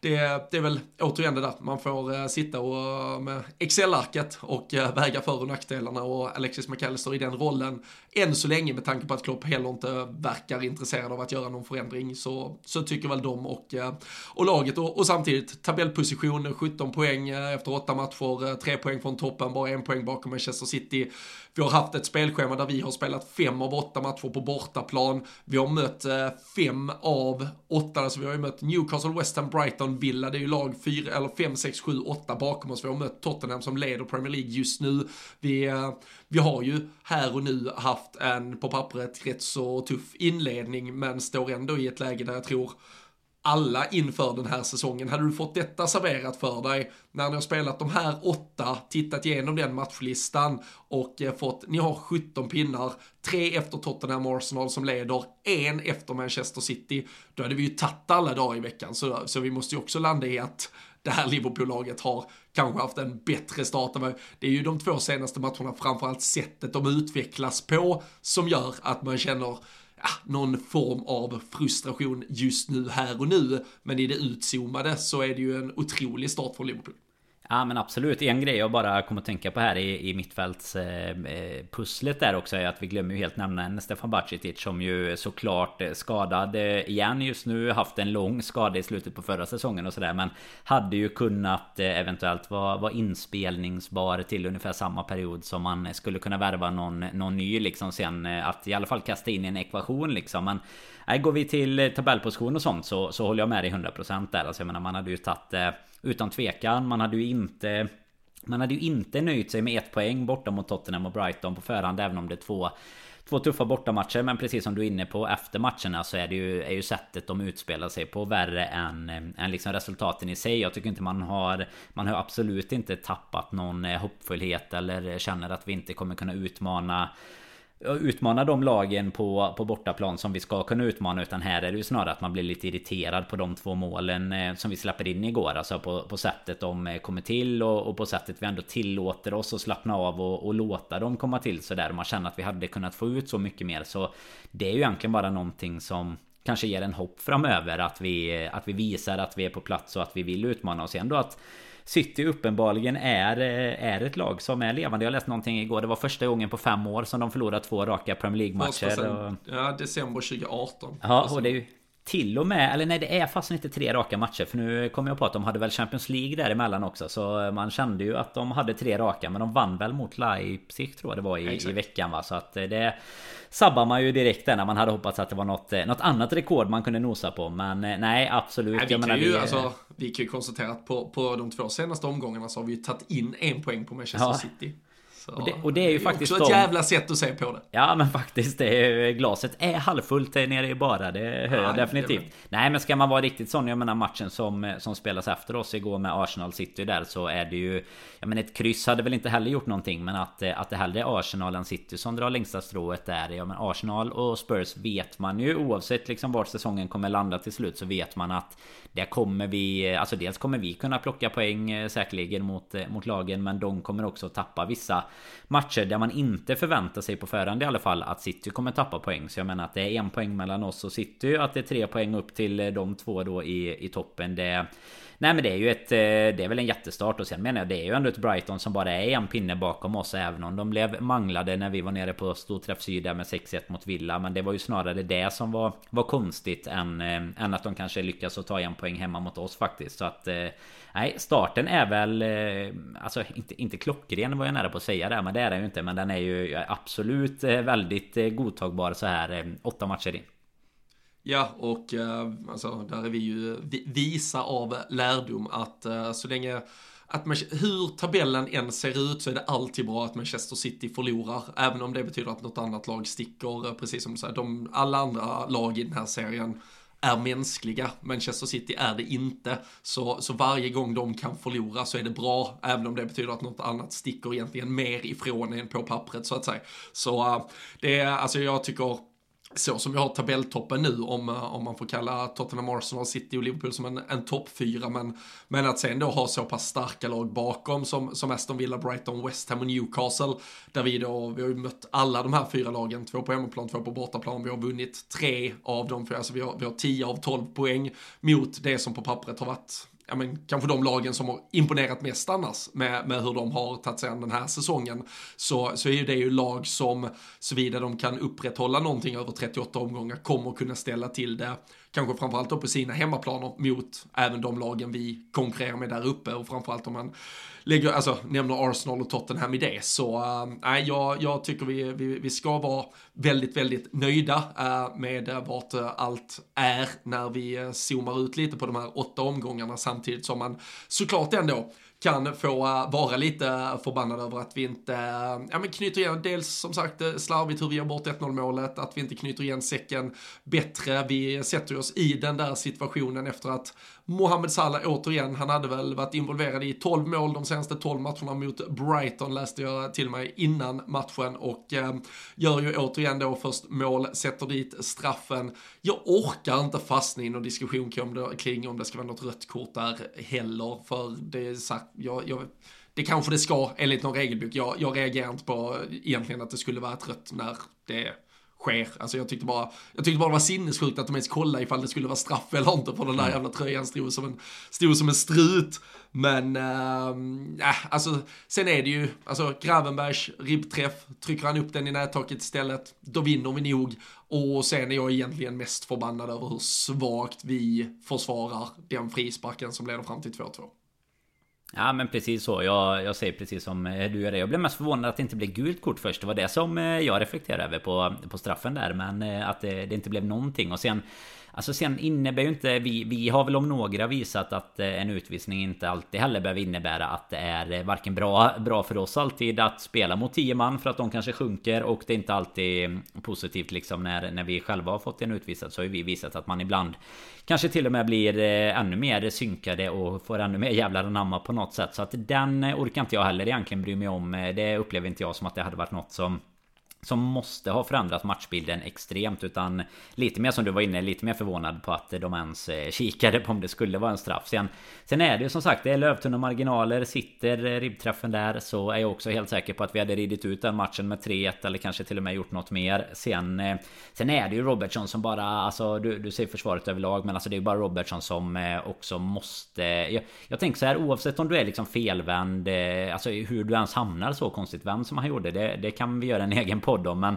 det, det är väl återigen det där, man får sitta och, med Excel-arket och väga för och nackdelarna och Alexis McAllister i den rollen än så länge med tanke på att Klopp heller inte verkar intresserad av att göra någon förändring så, så tycker väl de och, eh, och laget och, och, samtidigt tabellposition 17 poäng eh, efter 8 matcher, eh, 3 poäng från toppen, bara en poäng bakom Manchester City. Vi har haft ett spelschema där vi har spelat fem av åtta matcher på bortaplan. Vi har mött eh, fem av åtta, alltså vi har ju mött Newcastle, West Ham, Brighton, Villa, det är ju lag fyra, eller 5, 6, 7, 8 bakom oss. Vi har mött Tottenham som leder Premier League just nu. Vi, eh, vi har ju här och nu haft en, på pappret, rätt så tuff inledning, men står ändå i ett läge där jag tror alla inför den här säsongen. Hade du fått detta serverat för dig när ni har spelat de här åtta, tittat igenom den matchlistan och eh, fått, ni har 17 pinnar, tre efter Tottenham Arsenal som leder, en efter Manchester City, då hade vi ju tagit alla dagar i veckan. Så, så vi måste ju också landa i att det här Liverpool-laget har kanske haft en bättre start. Det är ju de två senaste matcherna, framförallt sättet de utvecklas på, som gör att man känner ja, någon form av frustration just nu, här och nu. Men i det utzoomade så är det ju en otrolig start för Liverpool. Ja men absolut. En grej jag bara kommer att tänka på här i, i mittfältspusslet eh, eh där också är att vi glömmer ju helt nämna en Stefan Bacicic som ju såklart eh, skadad igen just nu. Haft en lång skada i slutet på förra säsongen och sådär. Men hade ju kunnat eh, eventuellt vara, vara inspelningsbar till ungefär samma period som man skulle kunna värva någon, någon ny liksom sen. Att i alla fall kasta in en ekvation liksom. Men nej, går vi till tabellposition och sånt så, så håller jag med dig 100% där. Alltså jag menar man hade ju tagit utan tvekan. Man hade ju inte... Man hade ju inte nöjt sig med ett poäng borta mot Tottenham och Brighton på förhand även om det är två Två tuffa bortamatcher men precis som du är inne på efter matcherna så är det ju, är ju sättet de utspelar sig på värre än, än liksom resultaten i sig. Jag tycker inte man har Man har absolut inte tappat någon hoppfullhet eller känner att vi inte kommer kunna utmana utmana de lagen på, på bortaplan som vi ska kunna utmana utan här är det ju snarare att man blir lite irriterad på de två målen eh, som vi släpper in igår. Alltså på, på sättet de eh, kommer till och, och på sättet vi ändå tillåter oss att slappna av och, och låta dem komma till sådär. Man känner att vi hade kunnat få ut så mycket mer så det är ju egentligen bara någonting som kanske ger en hopp framöver att vi, eh, att vi visar att vi är på plats och att vi vill utmana oss ändå att City uppenbarligen är, eh, är ett lag som är levande. Jag läste någonting igår. Det var första gången på fem år som de förlorade två raka Premier League-matcher. Och... Ja, december 2018. Ja, och det är ju till och med, eller nej det är fast inte tre raka matcher För nu kommer jag på att de hade väl Champions League däremellan också Så man kände ju att de hade tre raka Men de vann väl mot Leipzig tror jag det var i, i veckan va? Så att det sabbar man ju direkt där när man hade hoppats att det var något, något annat rekord man kunde nosa på Men nej absolut nej, vi, kan ju, vi, alltså, vi kan ju konstatera att på, på de två senaste omgångarna så har vi ju tagit in en poäng på Manchester ja. City och det, och det, är ju det är faktiskt också ett jävla sätt att se på det. Ja men faktiskt, det är, glaset är halvfullt nere i bara. Det hör jag definitivt. Det Nej men ska man vara riktigt sån, jag menar matchen som, som spelas efter oss igår med Arsenal City där så är det ju... Ja men ett kryss hade väl inte heller gjort någonting men att, att det hellre är Arsenal än City som drar längsta strået där. Ja men Arsenal och Spurs vet man ju oavsett liksom vart säsongen kommer landa till slut så vet man att där kommer vi... Alltså dels kommer vi kunna plocka poäng eh, säkerligen mot, eh, mot lagen men de kommer också tappa vissa matcher där man inte förväntar sig på förhand i alla fall att City kommer tappa poäng. Så jag menar att det är en poäng mellan oss och City. Att det är tre poäng upp till eh, de två då i, i toppen. Det, nej men det är ju ett... Eh, det är väl en jättestart och sen menar jag det är ju ändå ett Brighton som bara är en pinne bakom oss. Även om de blev manglade när vi var nere på Storträff Syd med 6-1 mot Villa. Men det var ju snarare det som var, var konstigt än, eh, än att de kanske lyckas att ta en poäng hemma mot oss faktiskt. Så att... Eh, nej, starten är väl... Alltså inte, inte klockren var jag nära på att säga där, men det är den ju inte. Men den är ju absolut väldigt godtagbar så här åtta matcher in. Ja, och eh, alltså, där är vi ju visa av lärdom att eh, så länge att man, hur tabellen än ser ut så är det alltid bra att Manchester City förlorar. Även om det betyder att något annat lag sticker, eh, precis som du säger. De, alla andra lag i den här serien är mänskliga. Manchester City är det inte. Så, så varje gång de kan förlora så är det bra, även om det betyder att något annat sticker egentligen mer ifrån än på pappret så att säga. Så det är, alltså jag tycker så som vi har tabelltoppen nu, om, eh, om man får kalla Tottenham, Arsenal, City och Liverpool som en, en toppfyra, men, men att sen då ha så pass starka lag bakom som, som Aston Villa, Brighton, West Ham och Newcastle, där vi då, vi har ju mött alla de här fyra lagen, två på hemmaplan, två på bortaplan, vi har vunnit tre av dem, för alltså vi har, vi har tio av tolv poäng mot det som på pappret har varit ja, men, kanske de lagen som har imponerat mest annars med, med hur de har tagit sig an den här säsongen. Så, så är ju det ju lag som, såvida de kan upprätthålla någonting över 38 omgångar, kommer kunna ställa till det. Kanske framförallt då på sina hemmaplaner mot även de lagen vi konkurrerar med där uppe och framförallt om man lägger, alltså nämner Arsenal och Tottenham i det. Så äh, nej, jag, jag tycker vi, vi, vi ska vara väldigt, väldigt nöjda äh, med eh, vart äh, allt är när vi zoomar ut lite på de här åtta omgångarna samtidigt som man såklart ändå kan få eh, vara lite förbannad över att vi inte eh, ja, men knyter igen, dels som sagt eh, slarvigt hur vi gör bort 1-0 målet, att vi inte knyter igen säcken bättre. Vi sätter oss i den där situationen efter att Mohamed Salah återigen, han hade väl varit involverad i 12 mål de senaste 12 matcherna mot Brighton läste jag till mig innan matchen och eh, gör ju återigen då först mål, sätter dit straffen. Jag orkar inte fastna i någon diskussion kring, om det ska vara något rött kort där heller, för det är sagt, jag, jag det kanske det ska enligt någon regelbok. Jag, jag reagerar inte på egentligen att det skulle vara ett rött när det sker. Alltså jag tyckte bara, jag tyckte bara det var sinnessjukt att de ens kollade ifall det skulle vara straff eller inte på den där mm. jävla tröjan stod som en, stod som en strut. Men, äh, alltså sen är det ju, alltså Gravenbergs ribbträff, trycker han upp den i nättaket istället, då vinner vi nog. Och sen är jag egentligen mest förbannad över hur svagt vi försvarar den frisparken som leder fram till 2-2. Ja men precis så. Jag, jag säger precis som eh, du gör det. Jag blev mest förvånad att det inte blev gult kort först. Det var det som eh, jag reflekterade över på, på straffen där. Men eh, att det, det inte blev någonting. Och sen Alltså sen innebär ju inte vi, vi har väl om några visat att eh, en utvisning inte alltid heller behöver innebära att det är eh, varken bra, bra för oss alltid att spela mot 10 man för att de kanske sjunker och det är inte alltid mm, positivt liksom när, när vi själva har fått en utvisad så har vi visat att man ibland kanske till och med blir eh, ännu mer synkade och får ännu mer jävlar anamma på något sätt så att den orkar inte jag heller egentligen bry mig om. Det upplever inte jag som att det hade varit något som som måste ha förändrat matchbilden extremt utan lite mer som du var inne lite mer förvånad på att de ens eh, kikade på om det skulle vara en straff. Sen, sen är det ju som sagt det är lövtunna marginaler. Sitter eh, ribbträffen där så är jag också helt säker på att vi hade ridit ut den matchen med 3-1 eller kanske till och med gjort något mer. Sen, eh, sen är det ju Robertson som bara alltså du, du ser försvaret överlag men alltså det är ju bara Robertson som också måste. Jag, jag tänker så här oavsett om du är liksom felvänd alltså hur du ens hamnar så konstigt vänd som han gjorde det, det kan vi göra en egen på podd om. Men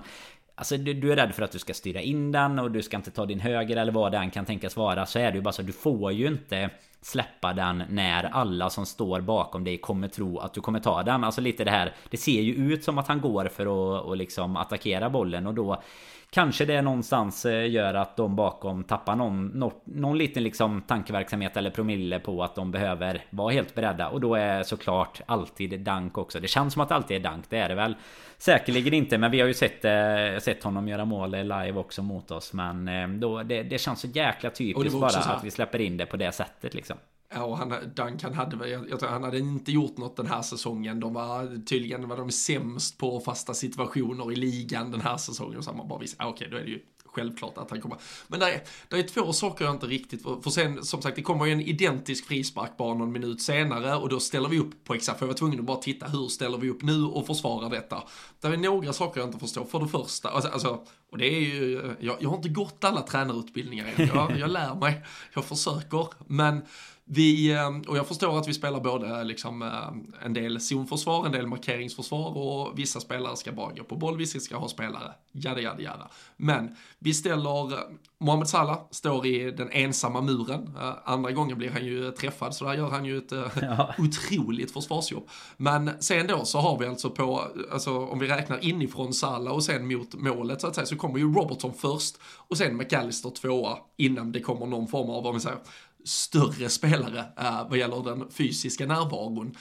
Alltså du, du, är rädd för att du ska styra in den och du ska inte ta din höger eller vad den kan tänkas vara Så är det ju bara så du får ju inte släppa den när alla som står bakom dig kommer tro att du kommer ta den Alltså lite det här Det ser ju ut som att han går för att och liksom attackera bollen och då Kanske det någonstans eh, gör att de bakom tappar någon, någon, någon liten liksom tankeverksamhet eller promille på att de behöver vara helt beredda. Och då är såklart alltid Dank också. Det känns som att det alltid är Dank, det är det väl. Säkerligen inte, men vi har ju sett, eh, sett honom göra mål live också mot oss. Men eh, då, det, det känns så jäkla typiskt bara att vi släpper in det på det sättet liksom. Ja, och han, Duncan hade jag, jag tror han hade inte gjort något den här säsongen. De var tydligen var de sämst på fasta situationer i ligan den här säsongen. Så man bara visste, ah, okej, okay, då är det ju självklart att han kommer. Men det är, det är två saker jag inte riktigt, för sen som sagt det kommer ju en identisk frispark bara någon minut senare och då ställer vi upp på exakt, för jag var tvungen att bara titta hur ställer vi upp nu och försvarar detta. Det är några saker jag inte förstår. För det första, alltså, alltså och det är ju, jag, jag har inte gått alla tränarutbildningar än, jag, jag lär mig, jag försöker, men vi, eh, och jag förstår att vi spelar både liksom, eh, en del zonförsvar, en del markeringsförsvar och vissa spelare ska bara gå på boll, vissa ska ha spelare, jada jada jada. Men vi ställer, eh, Mohamed Salah står i den ensamma muren, andra gången blir han ju träffad så där gör han ju ett ja. otroligt försvarsjobb. Men sen då så har vi alltså på, alltså om vi räknar inifrån Salah och sen mot målet så att säga så kommer ju Robertson först och sen McAllister tvåa innan det kommer någon form av, om vi säger, större spelare uh, vad gäller den fysiska närvaron.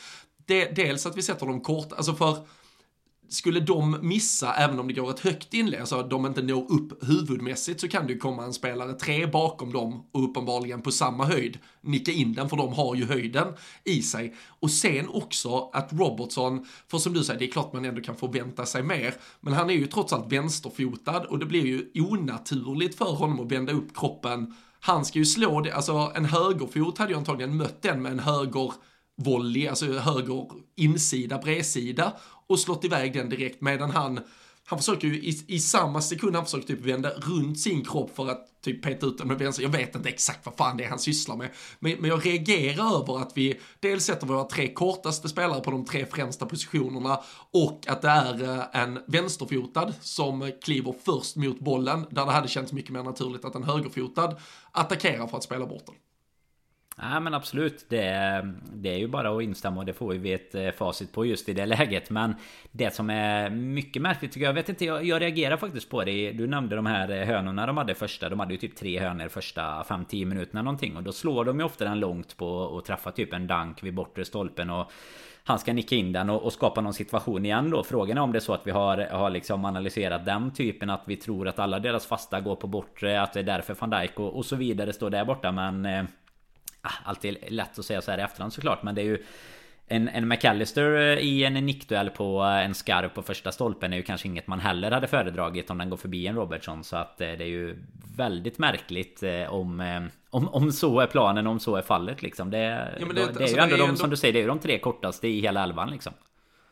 De, dels att vi sätter dem kort, alltså för skulle de missa, även om det går ett högt inlägg, alltså att de inte når upp huvudmässigt, så kan det ju komma en spelare tre bakom dem och uppenbarligen på samma höjd nicka in den, för de har ju höjden i sig. Och sen också att Robertson, för som du säger, det är klart man ändå kan förvänta sig mer, men han är ju trots allt vänsterfotad och det blir ju onaturligt för honom att vända upp kroppen han ska ju slå det, alltså en högerfot hade ju antagligen mött den med en höger volley, alltså höger insida, bredsida och slått iväg den direkt medan han han försöker ju i, i samma sekund han försöker typ vända runt sin kropp för att typ peta ut den med vänster. Jag vet inte exakt vad fan det är han sysslar med. Men, men jag reagerar över att vi dels sätter våra tre kortaste spelare på de tre främsta positionerna och att det är eh, en vänsterfotad som kliver först mot bollen där det hade känts mycket mer naturligt att en högerfotad attackera för att spela bort den. Nej men absolut. Det, det är ju bara att instämma och det får vi ett eh, facit på just i det läget. Men Det som är mycket märkligt tycker jag, jag vet inte, jag, jag reagerar faktiskt på det. Du nämnde de här eh, hönorna de hade första. De hade ju typ tre hönor första 5-10 minuterna någonting. Och då slår de ju ofta den långt på och träffar typ en dank vid bortre stolpen och han ska nicka in den och, och, skapa någon situation igen då. Frågan är om det är så att vi har, har liksom analyserat den typen att vi tror att alla deras fasta går på bortre, att det är därför van Dijk och, och så vidare står där borta. Men eh, alltid lätt att säga så här i efterhand såklart men det är ju en, en McAllister eh, i en nickduell på eh, en skarp på första stolpen är ju kanske inget man heller hade föredragit om den går förbi en Robertson så att eh, det är ju väldigt märkligt om om, om så är planen, om så är fallet liksom. Det, ja, det, det, är alltså, ju ändå de, ändå... som du säger, det är ju de tre kortaste i hela elvan liksom.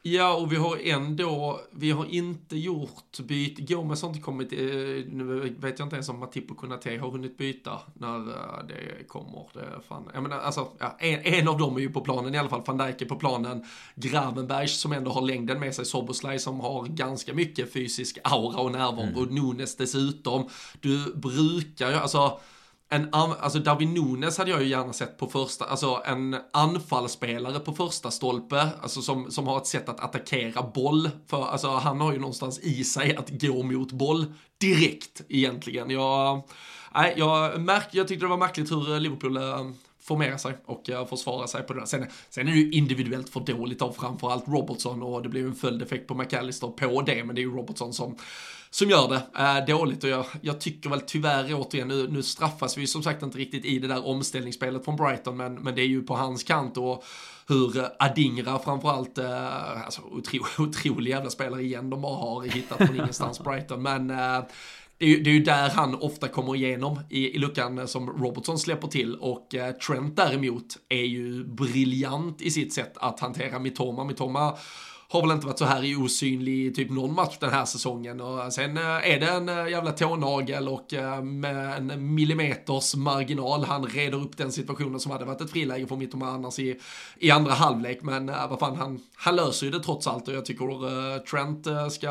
Ja, och vi har ändå, vi har inte gjort byte. Gomes har inte kommit, eh, nu vet jag inte ens om Matip och Kunate har hunnit byta när eh, det kommer. Det fan, jag menar, alltså, ja, en, en, av dem är ju på planen i alla fall, van Dijk är på planen. Gravenberg som ändå har längden med sig, Soboslaj som har ganska mycket fysisk aura och närvaro, mm. och Nunes dessutom. Du brukar ju, alltså, en, alltså Darwin Nunes hade jag ju gärna sett på första, alltså en anfallsspelare på första stolpe, alltså som, som har ett sätt att attackera boll. För alltså han har ju någonstans i sig att gå mot boll direkt egentligen. Jag, nej, jag, märk, jag tyckte det var märkligt hur Liverpool eh, formera sig och eh, försvara sig på det där. Sen, sen är det ju individuellt för dåligt av framförallt Robertson och det blir ju en följdeffekt på McAllister på det, men det är ju Robertson som som gör det äh, dåligt. Och jag, jag, tycker väl tyvärr återigen, nu, nu straffas vi som sagt inte riktigt i det där omställningsspelet från Brighton, men, men det är ju på hans kant. Och hur Adingra framförallt, äh, alltså otro, otrolig jävla spelare igen de bara har hittat från ingenstans Brighton, men äh, det är, ju, det är ju där han ofta kommer igenom i, i luckan som Robertson släpper till. Och eh, Trent däremot är ju briljant i sitt sätt att hantera Mitoma. Mitoma har väl inte varit så här i osynlig i typ någon match den här säsongen. Och sen eh, är det en eh, jävla tånagel och eh, med en millimeters marginal han reder upp den situationen som hade varit ett friläge för Mittoma annars i, i andra halvlek. Men vad fan, han, han löser ju det trots allt och jag tycker Trent ska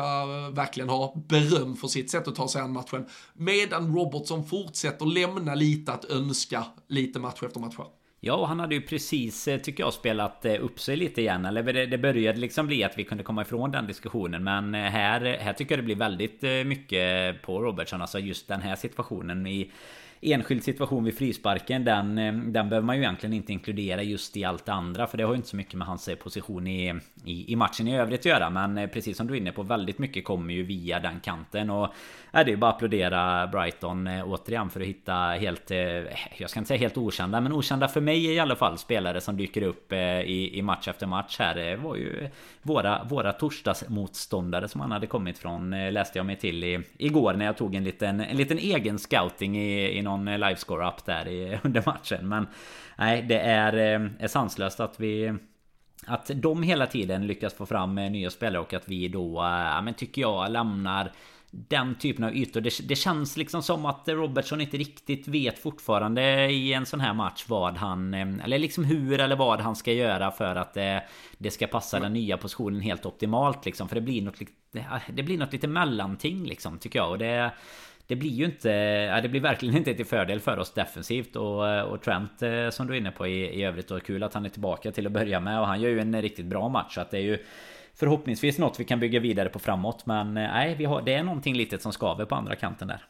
verkligen ha beröm för sitt sätt att ta sig an matchen. Medan Robertson fortsätter lämna lite att önska lite match efter match. Ja, och han hade ju precis, eh, tycker jag, spelat eh, upp sig lite igen. Eller det, började liksom bli att vi kunde komma ifrån den diskussionen. Men eh, här, här tycker jag det blir väldigt mycket på Robertson. Alltså just den här situationen i enskild situation vid frisparken den, eh, den behöver man ju egentligen inte inkludera just i allt det andra För det har ju inte så mycket med hans eh, position i, i, i matchen i övrigt att göra. Men eh, precis som du är inne på väldigt mycket kommer ju via den kanten Och är det är ju bara att applådera Brighton återigen för att hitta helt Jag ska inte säga helt okända men okända för mig i alla fall Spelare som dyker upp i, i match efter match här. Det var ju våra, våra torsdagsmotståndare som han hade kommit från Läste jag mig till i, igår när jag tog en liten, en liten egen scouting i, i någon någon eh, livescore-up där i, under matchen. Men nej, det är, eh, är sanslöst att vi... Att de hela tiden lyckas få fram eh, nya spelare och att vi då, ja men tycker jag, lämnar den typen av ytor. Det, det, känns liksom som att Robertson inte riktigt vet fortfarande i en sån här match vad han... Eller liksom hur eller vad han ska göra för att det, det ska passa den nya positionen helt optimalt liksom. För det blir något, det blir något lite mellanting liksom tycker jag. Och det det blir ju inte... Ja, det blir verkligen inte till fördel för oss defensivt. Och, eh, och Trent eh, som du är inne på i, i övrigt och kul att han är tillbaka till att börja med. Och han gör ju en riktigt bra match så att det är ju Förhoppningsvis något vi kan bygga vidare på framåt. Men eh, nej, vi har, det är någonting litet som skaver på andra kanten där.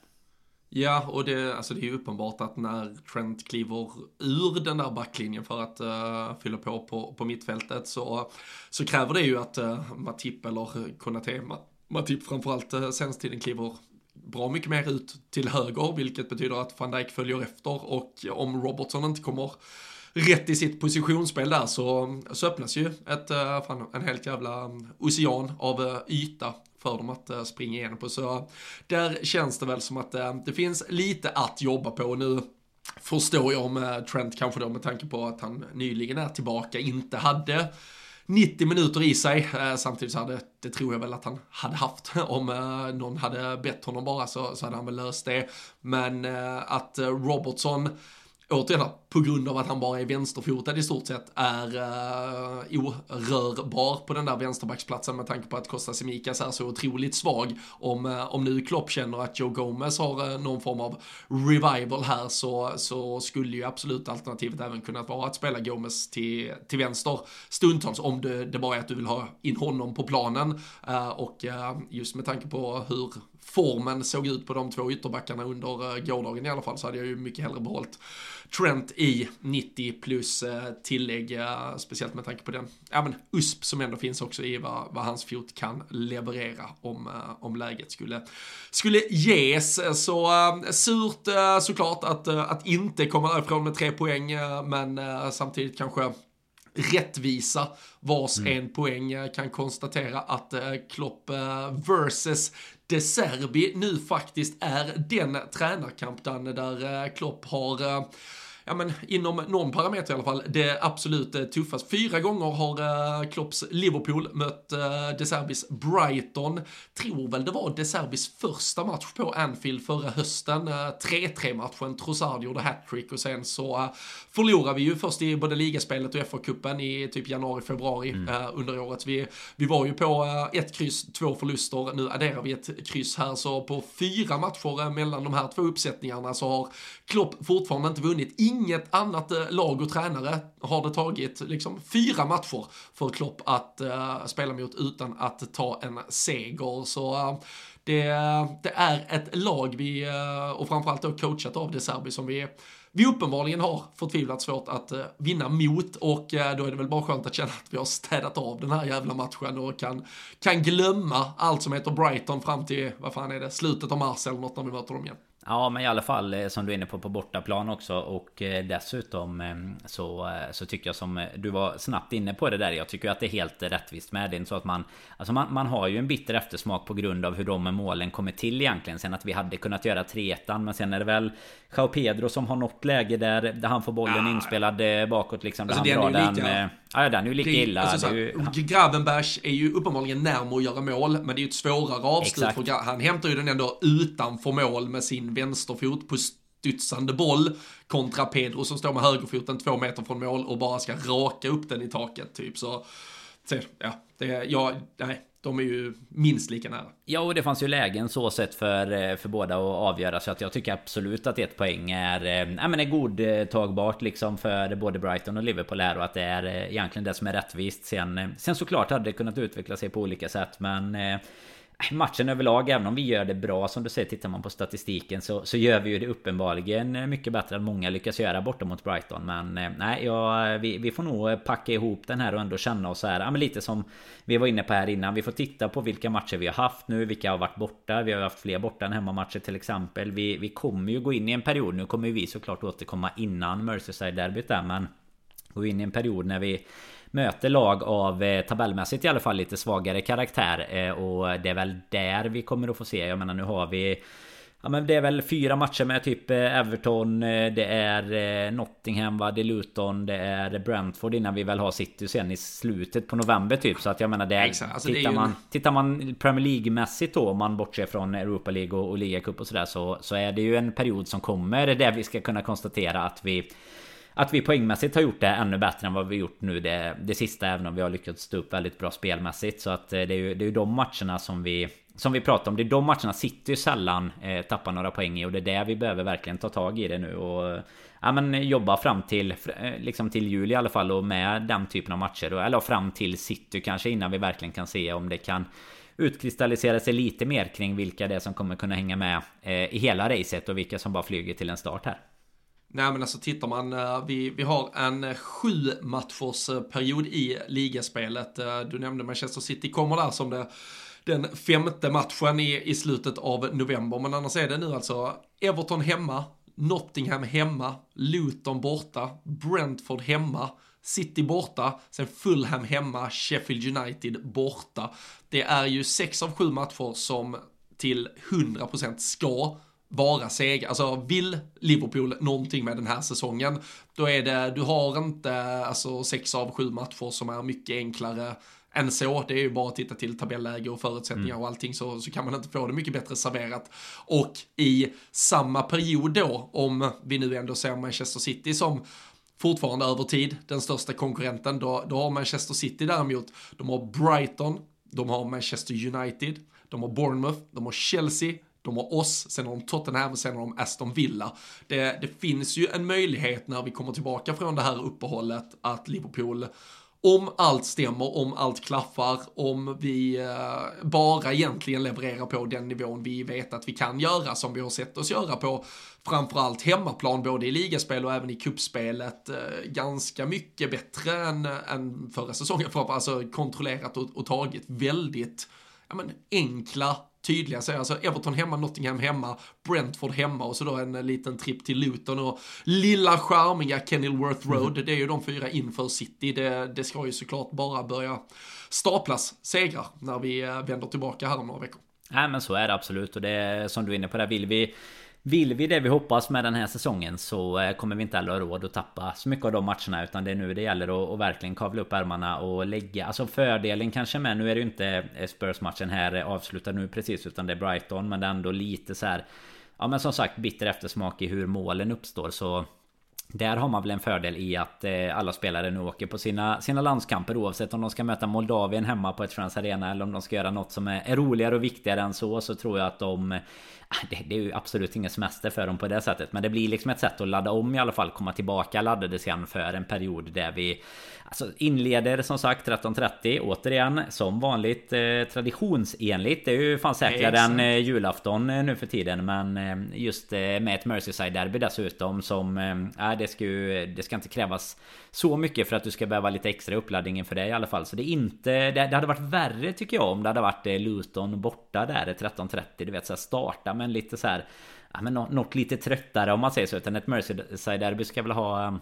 Ja, och det, alltså det är ju uppenbart att när Trent kliver ur den där backlinjen för att uh, fylla på, på på mittfältet så, så kräver det ju att uh, Matip eller Konate, Matip framförallt uh, senaste tiden kliver bra mycket mer ut till höger, vilket betyder att van Dijk följer efter och om Robertson inte kommer rätt i sitt positionsspel där så, så öppnas ju ett, eh, fan, en helt jävla mm, ocean av eh, yta för dem att eh, springa igenom på. Så där känns det väl som att det finns lite att jobba på nu. Förstår jag om Trent kanske då med tanke på att han nyligen är tillbaka inte hade 90 minuter i sig. Eh, samtidigt så hade, det tror jag väl att han hade haft. Om eh, någon hade bett honom bara så, så hade han väl löst det. Men eh, att Robertson återigen på grund av att han bara är vänsterfotad i stort sett är uh, orörbar på den där vänsterbacksplatsen med tanke på att Costa Simicas är så otroligt svag. Om, uh, om nu Klopp känner att Joe Gomez har uh, någon form av revival här så, så skulle ju absolut alternativet även kunna vara att spela Gomez till, till vänster stundtals om det, det bara är att du vill ha in honom på planen. Uh, och just med tanke på hur formen såg ut på de två ytterbackarna under gårdagen i alla fall så hade jag ju mycket hellre behållit Trent i 90 plus eh, tillägg, eh, speciellt med tanke på den ja, men USP som ändå finns också i vad, vad hans fot kan leverera om, eh, om läget skulle, skulle ges. Så surt såklart att, att inte komma därifrån med tre poäng, men samtidigt kanske rättvisa vars mm. en poäng kan konstatera att Klopp versus de Serbi nu faktiskt är den tränarkamp där eh, Klopp har eh, ja men inom någon parameter i alla fall, det absolut eh, tuffast. Fyra gånger har Klopps Liverpool mött uh, De Serbis Brighton. Tror väl det var De Serbis första match på Anfield förra hösten. 3-3 matchen, Trossard gjorde hattrick och sen så förlorade vi ju först i både ligaspelet och FA-cupen i typ januari, februari mm. uh, under året. Vi, vi var ju på ett kryss, två förluster, nu adderar vi ett kryss här, så på fyra matcher mellan de här två uppsättningarna så har Klopp fortfarande inte vunnit inget annat eh, lag och tränare har det tagit liksom fyra matcher för Klopp att uh, spela mot utan att ta en seger. Så uh, det, det, är ett lag vi, och framförallt då coachat av De Serbi som vi vi uppenbarligen har förtvivlat svårt att eh, vinna mot och eh, då är det väl bara skönt att känna att vi har städat av den här jävla matchen och kan, kan glömma allt som heter Brighton fram till, vad fan är det, slutet av mars eller något när vi möter dem igen. Ja men i alla fall eh, som du är inne på på bortaplan också och eh, dessutom eh, så, så tycker jag som du var snabbt inne på det där Jag tycker att det är helt rättvist med det så att man Alltså man, man har ju en bitter eftersmak på grund av hur de målen kommer till egentligen Sen att vi hade kunnat göra 3 men sen är det väl Jao Pedro som har något läge där, där han får bollen ja. inspelad bakåt liksom alltså, han drar den med, Ja, den är ju lika illa. Alltså, det är ju... Gravenberg är ju uppenbarligen närmare att göra mål, men det är ju ett svårare avslut. För, han hämtar ju den ändå utanför mål med sin vänsterfot på studsande boll kontra Pedro som står med högerfoten två meter från mål och bara ska raka upp den i taket typ. Så, så ja, det, ja, nej, de är ju minst lika nära. Ja, och det fanns ju lägen så sett för, eh, för båda att avgöra. Så att jag tycker absolut att ett poäng är, äh, ja, men är godtagbart liksom för både Brighton och Liverpool här. Och att det är eh, egentligen det som är rättvist. Sen, sen såklart hade det kunnat utveckla sig på olika sätt. Men matchen överlag, även om vi gör det bra som du säger, tittar man på statistiken så, så gör vi ju det uppenbarligen mycket bättre än många lyckas göra borta mot Brighton. Men eh, nej, ja, vi, vi får nog eh, packa ihop den här och ändå känna oss så här, ja, men lite som vi var inne på här innan. Vi får titta på vilka matcher vi har haft nu, vilka har varit borta. Vi har haft fler borta än hemmamatcher till exempel. Vi, vi kommer ju gå in i en period, nu kommer vi såklart återkomma innan Merseyside-derbyt där, men gå in i en period när vi möter lag av eh, tabellmässigt i alla fall lite svagare karaktär. Eh, och det är väl där vi kommer att få se. Jag menar nu har vi Ja men det är väl fyra matcher med typ eh, Everton Det är Nottingham va, det är Luton Det är Brentford innan vi väl har City sen i slutet på november typ Så att jag menar det är, alltså, tittar, det är man, ju... tittar man Premier League mässigt då Om man bortser från Europa League och, och Ligacup och sådär så, så är det ju en period som kommer Där vi ska kunna konstatera att vi att vi poängmässigt har gjort det ännu bättre än vad vi gjort nu det, det sista Även om vi har lyckats stå upp väldigt bra spelmässigt. Så att eh, det är ju, det är ju de matcherna som vi Som vi pratar om. Det är de matcherna sitter ju sällan eh, tappar några poäng i Och det är det vi behöver verkligen ta tag i det nu och Ja men jobba fram till eh, Liksom till jul i alla fall och med den typen av matcher Eller fram till city kanske innan vi verkligen kan se om det kan utkristallisera sig lite mer kring vilka det är som kommer kunna hänga med eh, i hela racet och vilka som bara flyger till en start här. Nej men alltså tittar man, eh, vi, vi har en sju matchers eh, period i ligaspelet. Eh, du nämnde Manchester City kommer där som det den femte matchen i, i slutet av november. Men annars är det nu alltså Everton hemma, Nottingham hemma, Luton borta, Brentford hemma, City borta, sen Fulham hemma, Sheffield United borta. Det är ju sex av sju matcher som till 100% ska vara seg. Alltså vill Liverpool någonting med den här säsongen, då är det, du har inte alltså sex av sju matcher som är mycket enklare än så. Det är ju bara att titta till tabelläge och förutsättningar mm. och allting så, så kan man inte få det mycket bättre serverat. Och i samma period då, om vi nu ändå ser Manchester City som fortfarande över tid den största konkurrenten, då, då har Manchester City däremot, de har Brighton, de har Manchester United, de har Bournemouth, de har Chelsea, de har oss, sen har de Tottenham, och sen har de Aston Villa. Det, det finns ju en möjlighet när vi kommer tillbaka från det här uppehållet att Liverpool om allt stämmer, om allt klaffar, om vi eh, bara egentligen levererar på den nivån vi vet att vi kan göra, som vi har sett oss göra på framförallt hemmaplan, både i ligaspel och även i kuppspelet, eh, ganska mycket bättre än, än förra säsongen, alltså kontrollerat och, och tagit väldigt ja, men, enkla tydliga säger alltså Everton hemma, Nottingham hemma, Brentford hemma och så då en liten tripp till Luton och lilla charmiga Kenilworth Road. Mm. Det är ju de fyra inför City. Det, det ska ju såklart bara börja staplas segrar när vi eh, vänder tillbaka här om några veckor. Nej men så är det absolut och det som du är inne på där vill vi vill vi det vi hoppas med den här säsongen så eh, kommer vi inte heller ha råd att tappa så mycket av de matcherna Utan det är nu det gäller att, att verkligen kavla upp ärmarna och lägga Alltså fördelen kanske med, nu är det ju inte eh, Spurs-matchen här eh, avslutad nu precis Utan det är Brighton men det är ändå lite så här, Ja men som sagt bitter eftersmak i hur målen uppstår så där har man väl en fördel i att eh, alla spelare nu åker på sina, sina landskamper oavsett om de ska möta Moldavien hemma på ett Friends Arena eller om de ska göra något som är, är roligare och viktigare än så så tror jag att de ah, det, det, är ju absolut ingen semester för dem på det sättet. Men det blir liksom ett sätt att ladda om i alla fall Komma tillbaka laddade sen för en period där vi Alltså inleder som sagt 13.30 återigen som vanligt eh, traditionsenligt. Det är ju fan säkrare än eh, julafton eh, nu för tiden. Men eh, just eh, med ett Merseyside-derby dessutom som... Eh, det, ska ju, det ska inte krävas så mycket för att du ska behöva lite extra uppladdning inför det i alla fall. Så det är inte... Det, det hade varit värre tycker jag om det hade varit eh, Luton borta där 13.30. Du vet så här, starta men lite så här... Ja, men något, något lite tröttare om man säger så. Utan ett Merseyside-derby ska väl ha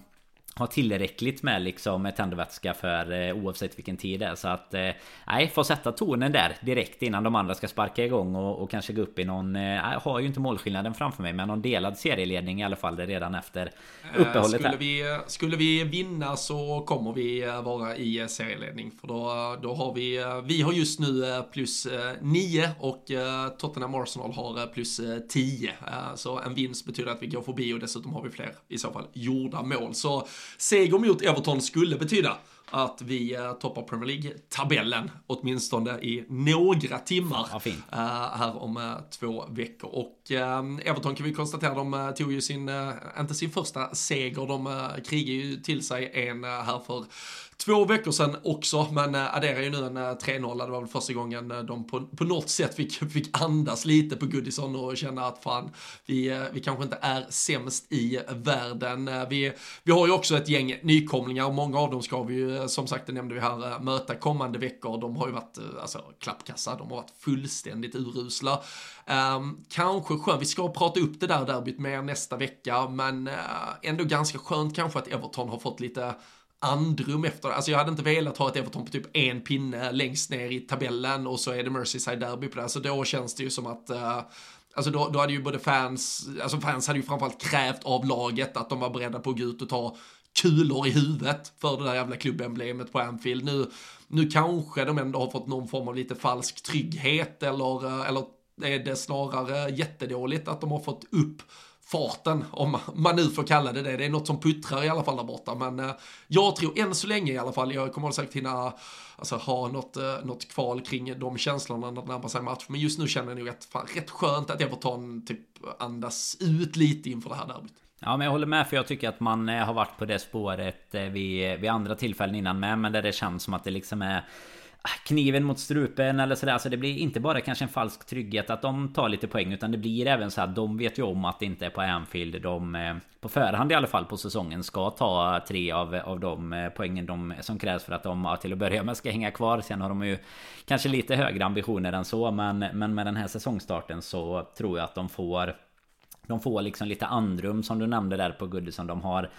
har tillräckligt med liksom tändvätska för eh, oavsett vilken tid det är. Så att eh, nej, få sätta tonen där direkt innan de andra ska sparka igång och, och kanske gå upp i någon... Eh, jag har ju inte målskillnaden framför mig men någon delad serieledning i alla fall redan efter uppehållet skulle här. Vi, skulle vi vinna så kommer vi vara i serieledning för då, då har vi... Vi har just nu plus 9 och Tottenham Arsenal har plus 10. Så en vinst betyder att vi går förbi och dessutom har vi fler i så fall gjorda mål. Så seger mot Everton skulle betyda att vi uh, toppar Premier League-tabellen, åtminstone i några timmar ja, uh, här om uh, två veckor. Och Everton kan vi konstatera, de tog ju sin, inte sin första seger, de krigar ju till sig en här för två veckor sedan också, men adderar ju nu en äh, 3-0. Det var väl första gången de på, på något sätt fick, fick andas lite på Goodison och känna att fan, vi, vi kanske inte är sämst i världen. Vi, vi har ju också ett gäng nykomlingar och många av dem ska vi ju, Eh, som sagt, det nämnde vi här, eh, möta kommande veckor. De har ju varit, eh, alltså, klappkassa, de har varit fullständigt urusla. Um, kanske skönt, vi ska prata upp det där derbyt mer nästa vecka, men uh, ändå ganska skönt kanske att Everton har fått lite andrum efter. Alltså jag hade inte velat ha ett Everton på typ en pinne längst ner i tabellen och så är det Merseyside derby på det. Så då känns det ju som att uh, Alltså då, då hade ju både fans, alltså fans hade ju framförallt krävt av laget att de var beredda på att gå ut och ta kulor i huvudet för det där jävla klubbemblemet på Anfield. Nu, nu kanske de ändå har fått någon form av lite falsk trygghet eller, eh, eller är det snarare jättedåligt att de har fått upp farten, om man nu får kalla det det. Det är något som puttrar i alla fall där borta. Men eh, jag tror än så länge i alla fall, jag kommer säkert hinna alltså, ha något, eh, något kval kring de känslorna när det närmar sig match. Men just nu känner jag nog att fan, rätt skönt att Everton typ andas ut lite inför det här derbyt. Ja men jag håller med för jag tycker att man eh, har varit på det spåret eh, vid, vid andra tillfällen innan med. Men där det känns som att det liksom är ah, kniven mot strupen eller sådär. Så det blir inte bara kanske en falsk trygghet att de tar lite poäng. Utan det blir även så att de vet ju om att det inte är på Anfield. De eh, på förhand i alla fall på säsongen ska ta tre av, av de poängen de, som krävs för att de till att börja med ska hänga kvar. Sen har de ju kanske lite högre ambitioner än så. Men, men med den här säsongstarten så tror jag att de får de får liksom lite andrum som du nämnde där på Goodison. De har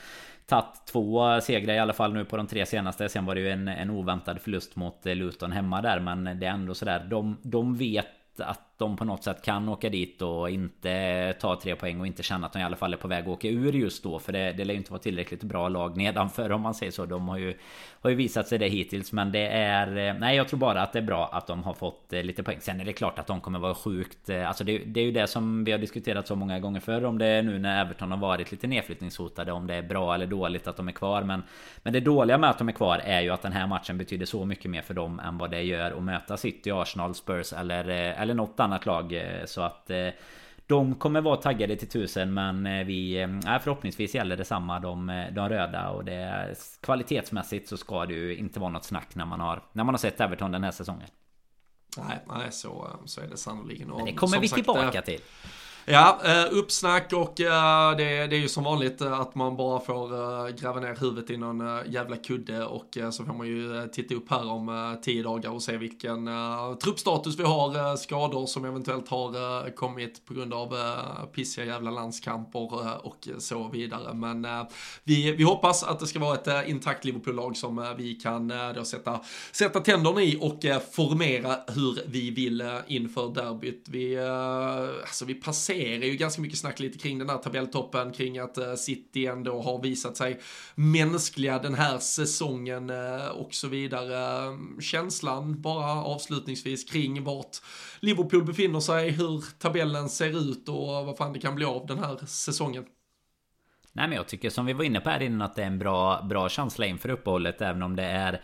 tagit två segrar i alla fall nu på de tre senaste. Sen var det ju en, en oväntad förlust mot eh, Luton hemma där. Men det är ändå sådär. De, de vet att de på något sätt kan åka dit och inte ta tre poäng och inte känna att de i alla fall är på väg att åka ur just då. För det, det lär ju inte vara tillräckligt bra lag nedanför om man säger så. De har ju, har ju visat sig det hittills. Men det är... Eh, nej, jag tror bara att det är bra att de har fått eh, lite poäng. Sen är det klart att de kommer vara sjukt... Eh, alltså det, det är ju det som vi har diskuterat så många gånger förr. Om det är nu när Everton har varit lite nedflyttningshotade. Om det är bra eller dåligt att de är kvar. Men, men det dåliga med att de är kvar är ju att den här matchen betyder så mycket mer för dem än vad det gör att möta City, Arsenal, Spurs eller, eller något annat lag Eh, så att eh, de kommer vara taggade till tusen men eh, vi... Äh, förhoppningsvis gäller detsamma de, de röda och det... Kvalitetsmässigt så ska det ju inte vara något snack när man har... När man har sett Everton den här säsongen. Nej, nej så, så är det sannoliken. Men det kommer vi tillbaka till. Ja, eh, uppsnack och eh, det, det, är ju som vanligt eh, att man bara får gräva ner huvudet i någon jävla kudde och så får man ju titta upp här om tio dagar och se vilken truppstatus vi har, skador som eventuellt har kommit på grund av pissiga jävla landskamper och så vidare. Men vi, vi hoppas att det ska vara ett intakt Liverpool-lag som vi kan då sätta, sätta tänderna i och formera hur vi vill inför derbyt. Vi, alltså vi passerar ser ju ganska mycket snack lite kring den här tabelltoppen, kring att eh, City ändå har visat sig mänskliga den här säsongen eh, och så vidare. Känslan bara avslutningsvis kring vart Liverpool befinner sig, hur tabellen ser ut och vad fan det kan bli av den här säsongen. Nej men jag tycker som vi var inne på här innan att det är en bra, bra känsla inför uppehållet även om det är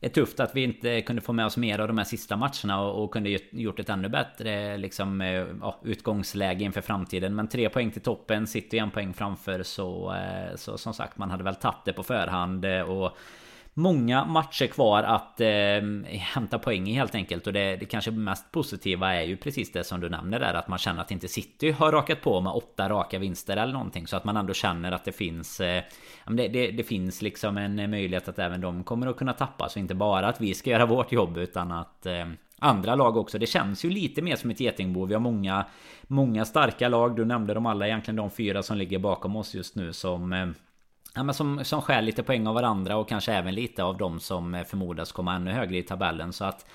är tufft att vi inte kunde få med oss mer av de här sista matcherna och, och kunde gjort ett ännu bättre liksom, eh, ja, utgångsläge inför framtiden. Men tre poäng till toppen, sitter en poäng framför så, eh, så som sagt man hade väl tagit det på förhand. Eh, och många matcher kvar att eh, hämta poäng i helt enkelt. Och det, det kanske mest positiva är ju precis det som du nämner där. Att man känner att inte City har rakat på med åtta raka vinster eller någonting. Så att man ändå känner att det finns... Eh, det, det, det, finns liksom en möjlighet att även de kommer att kunna tappa. Så inte bara att vi ska göra vårt jobb utan att... Eh, andra lag också. Det känns ju lite mer som ett getingbo. Vi har många, många starka lag. Du nämnde de alla egentligen de fyra som ligger bakom oss just nu som eh, Ja, men som, som skär lite poäng av varandra och kanske även lite av de som eh, förmodas komma ännu högre i tabellen. Så att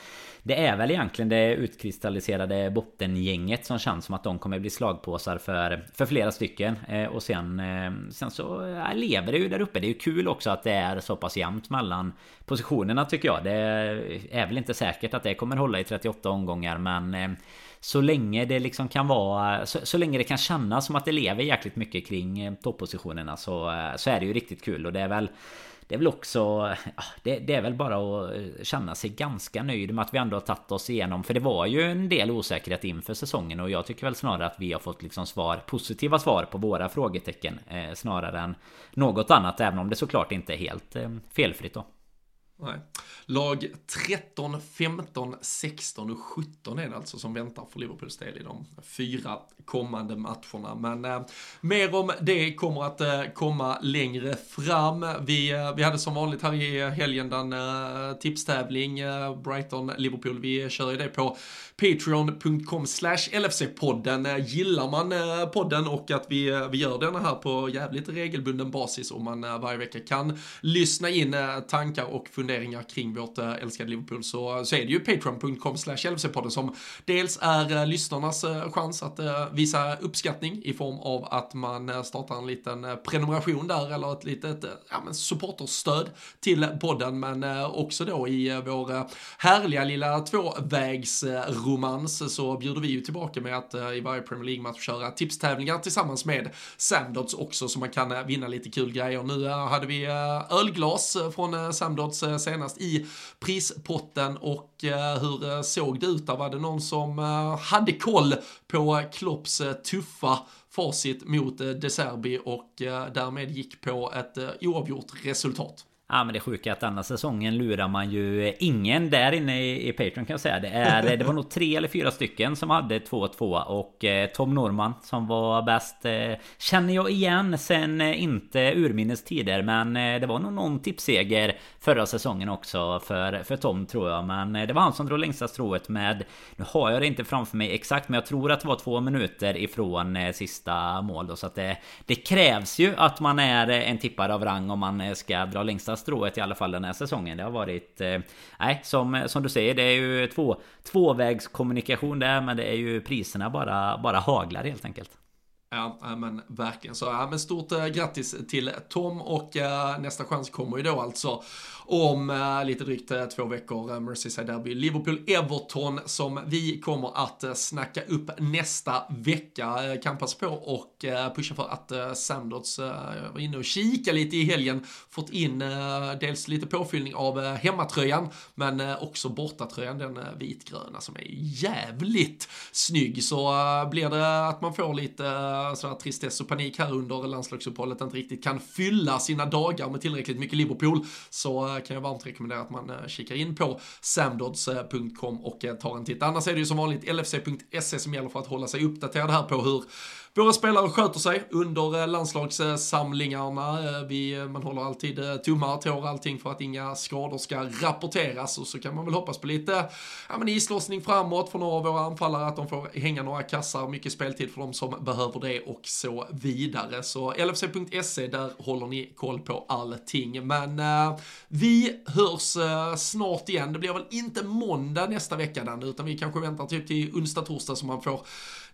det är väl egentligen det utkristalliserade bottengänget som känns som att de kommer bli slagpåsar för, för flera stycken. Eh, och sen, eh, sen så ja, lever det ju där uppe. Det är ju kul också att det är så pass jämnt mellan positionerna tycker jag. Det är väl inte säkert att det kommer hålla i 38 omgångar men eh, så länge det liksom kan vara så, så, länge det kan kännas som att det lever jäkligt mycket kring eh, toppositionerna så, eh, så är det ju riktigt kul och det är väl det är väl också... Det, det, är väl bara att eh, känna sig ganska nöjd med att vi ändå har tagit oss igenom. För det var ju en del osäkerhet inför säsongen och jag tycker väl snarare att vi har fått liksom svar, positiva svar på våra frågetecken. Eh, snarare än något annat, även om det såklart inte är helt eh, felfritt då. Nej. Lag 13, 15, 16 och 17 är det alltså som väntar för Liverpools del i de fyra kommande matcherna. Men eh, mer om det kommer att eh, komma längre fram. Vi, eh, vi hade som vanligt här i helgen den eh, tipstävling, eh, Brighton-Liverpool. Vi kör ju det på patreon.com slash LFC-podden. Eh, gillar man eh, podden och att vi, eh, vi gör den här på jävligt regelbunden basis om man varje vecka kan lyssna in tankar och funderingar kring vårt älskade Liverpool så, så är det ju patreon.com slash LFC-podden som dels är lyssnarnas chans att visa uppskattning i form av att man eh, startar en liten eh, prenumeration där eller ett litet eh, ja, men supporterstöd till podden men också då i vår härliga lilla tvåvägs romans så bjuder vi ju tillbaka med att i varje Premier League-match köra tipstävlingar tillsammans med Samdots också så man kan vinna lite kul grejer. Nu hade vi ölglas från Samdots senast i prispotten och hur såg det ut där? Var det någon som hade koll på Klopps eh, tuffa facit mot eh, De Serbi och eh, därmed gick på ett oavgjort resultat? Ja men det sjuka är att denna säsongen lurar man ju ingen där inne i, i Patreon kan jag säga. Det, är, det var nog tre eller fyra stycken som hade 2-2 och eh, Tom Norman som var bäst eh, Känner jag igen sen eh, inte urminnes tider men det var nog någon tipsseger förra säsongen också för, för Tom tror jag. Men det var han som drog längsta strået med Nu har jag det inte framför mig exakt men jag tror att det var två minuter ifrån sista mål då så att det, det krävs ju att man är en tippare av rang om man ska dra längsta strået i alla fall den här säsongen. Det har varit... Eh, nej, som, som du säger, det är ju två, tvåvägskommunikation där. Men det är ju priserna bara, bara haglar helt enkelt. Ja, men verkligen. Så ja, men stort eh, grattis till Tom och eh, nästa chans kommer ju då alltså om eh, lite drygt eh, två veckor. Eh, Merseyside Derby, Liverpool-Everton som vi kommer att snacka upp nästa vecka. Kan passa på och pusha för att äh, Sandots var inne och kika lite i helgen. Fått in dels lite påfyllning av hemmatröjan men också bortatröjan, den vitgröna som är jävligt snygg. Så blir det att man får lite sådär tristess och panik här under landslagsuppehållet inte riktigt kan fylla sina dagar med tillräckligt mycket Liverpool så kan jag varmt rekommendera att man eh, kikar in på samdods.com eh, och eh, tar en titt. Annars är det ju som vanligt lfc.se som gäller för att hålla sig uppdaterad här på hur våra spelare sköter sig under eh, landslagssamlingarna. Eh, vi, eh, man håller alltid tummar, tår, allting för att inga skador ska rapporteras och så kan man väl hoppas på lite ja, men islossning framåt för några av våra anfallare, att de får hänga några kassar, mycket speltid för de som behöver det och så vidare. Så lfc.se, där håller ni koll på allting. Men eh, vi hörs eh, snart igen. Det blir väl inte måndag nästa vecka den, utan vi kanske väntar typ till onsdag, torsdag så man får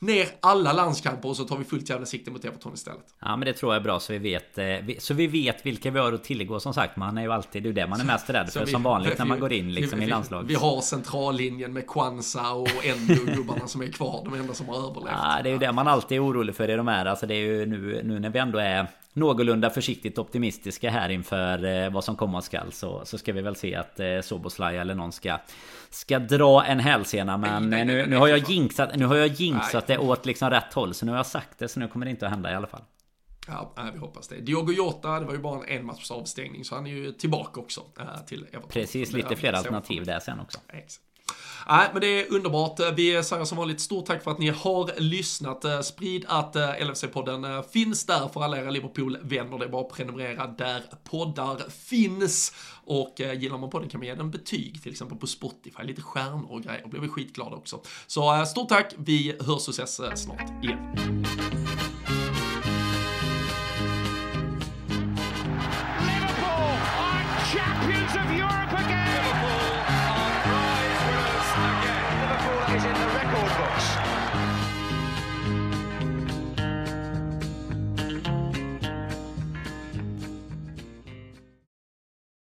ner alla landskamper och så tar vi fullt jävla sikte mot Everton istället. Ja men det tror jag är bra så vi vet eh, Så vi vet vilka vi har att tillgå som sagt. Man är ju alltid det är det man är mest rädd för vi, som vanligt vi, när man går in liksom vi, i landslag Vi har centrallinjen med Kwanza och Endo-gubbarna som är kvar De enda som har överlevt. Ja det är ju det man alltid är orolig för i de här. Alltså det är ju nu, nu när vi ändå är någorlunda försiktigt optimistiska här inför eh, vad som komma skall så, så ska vi väl se att eh, Soboslaj eller någon ska Ska dra en hälsena men nej, nej, nej, nu, nu har jag jinxat Nu har jag jinxat det åt liksom rätt håll Så nu har jag sagt det så nu kommer det inte att hända i alla fall Ja, vi hoppas det. Diogo Jota, det var ju bara en enmatchs avstängning så han är ju tillbaka också äh, till Everton. Precis, lite fler alternativ där sen också. Exakt. Nej, men det är underbart. Vi säger som vanligt stort tack för att ni har lyssnat. Sprid att eh, LFC-podden eh, finns där för alla era Liverpool-vänner. Det är bara att prenumerera där poddar finns. Och eh, gillar man podden kan man ge den betyg, till exempel på Spotify, lite stjärnor och grejer. Då blir vi skitglada också. Så stort tack, vi hörs och ses snart igen.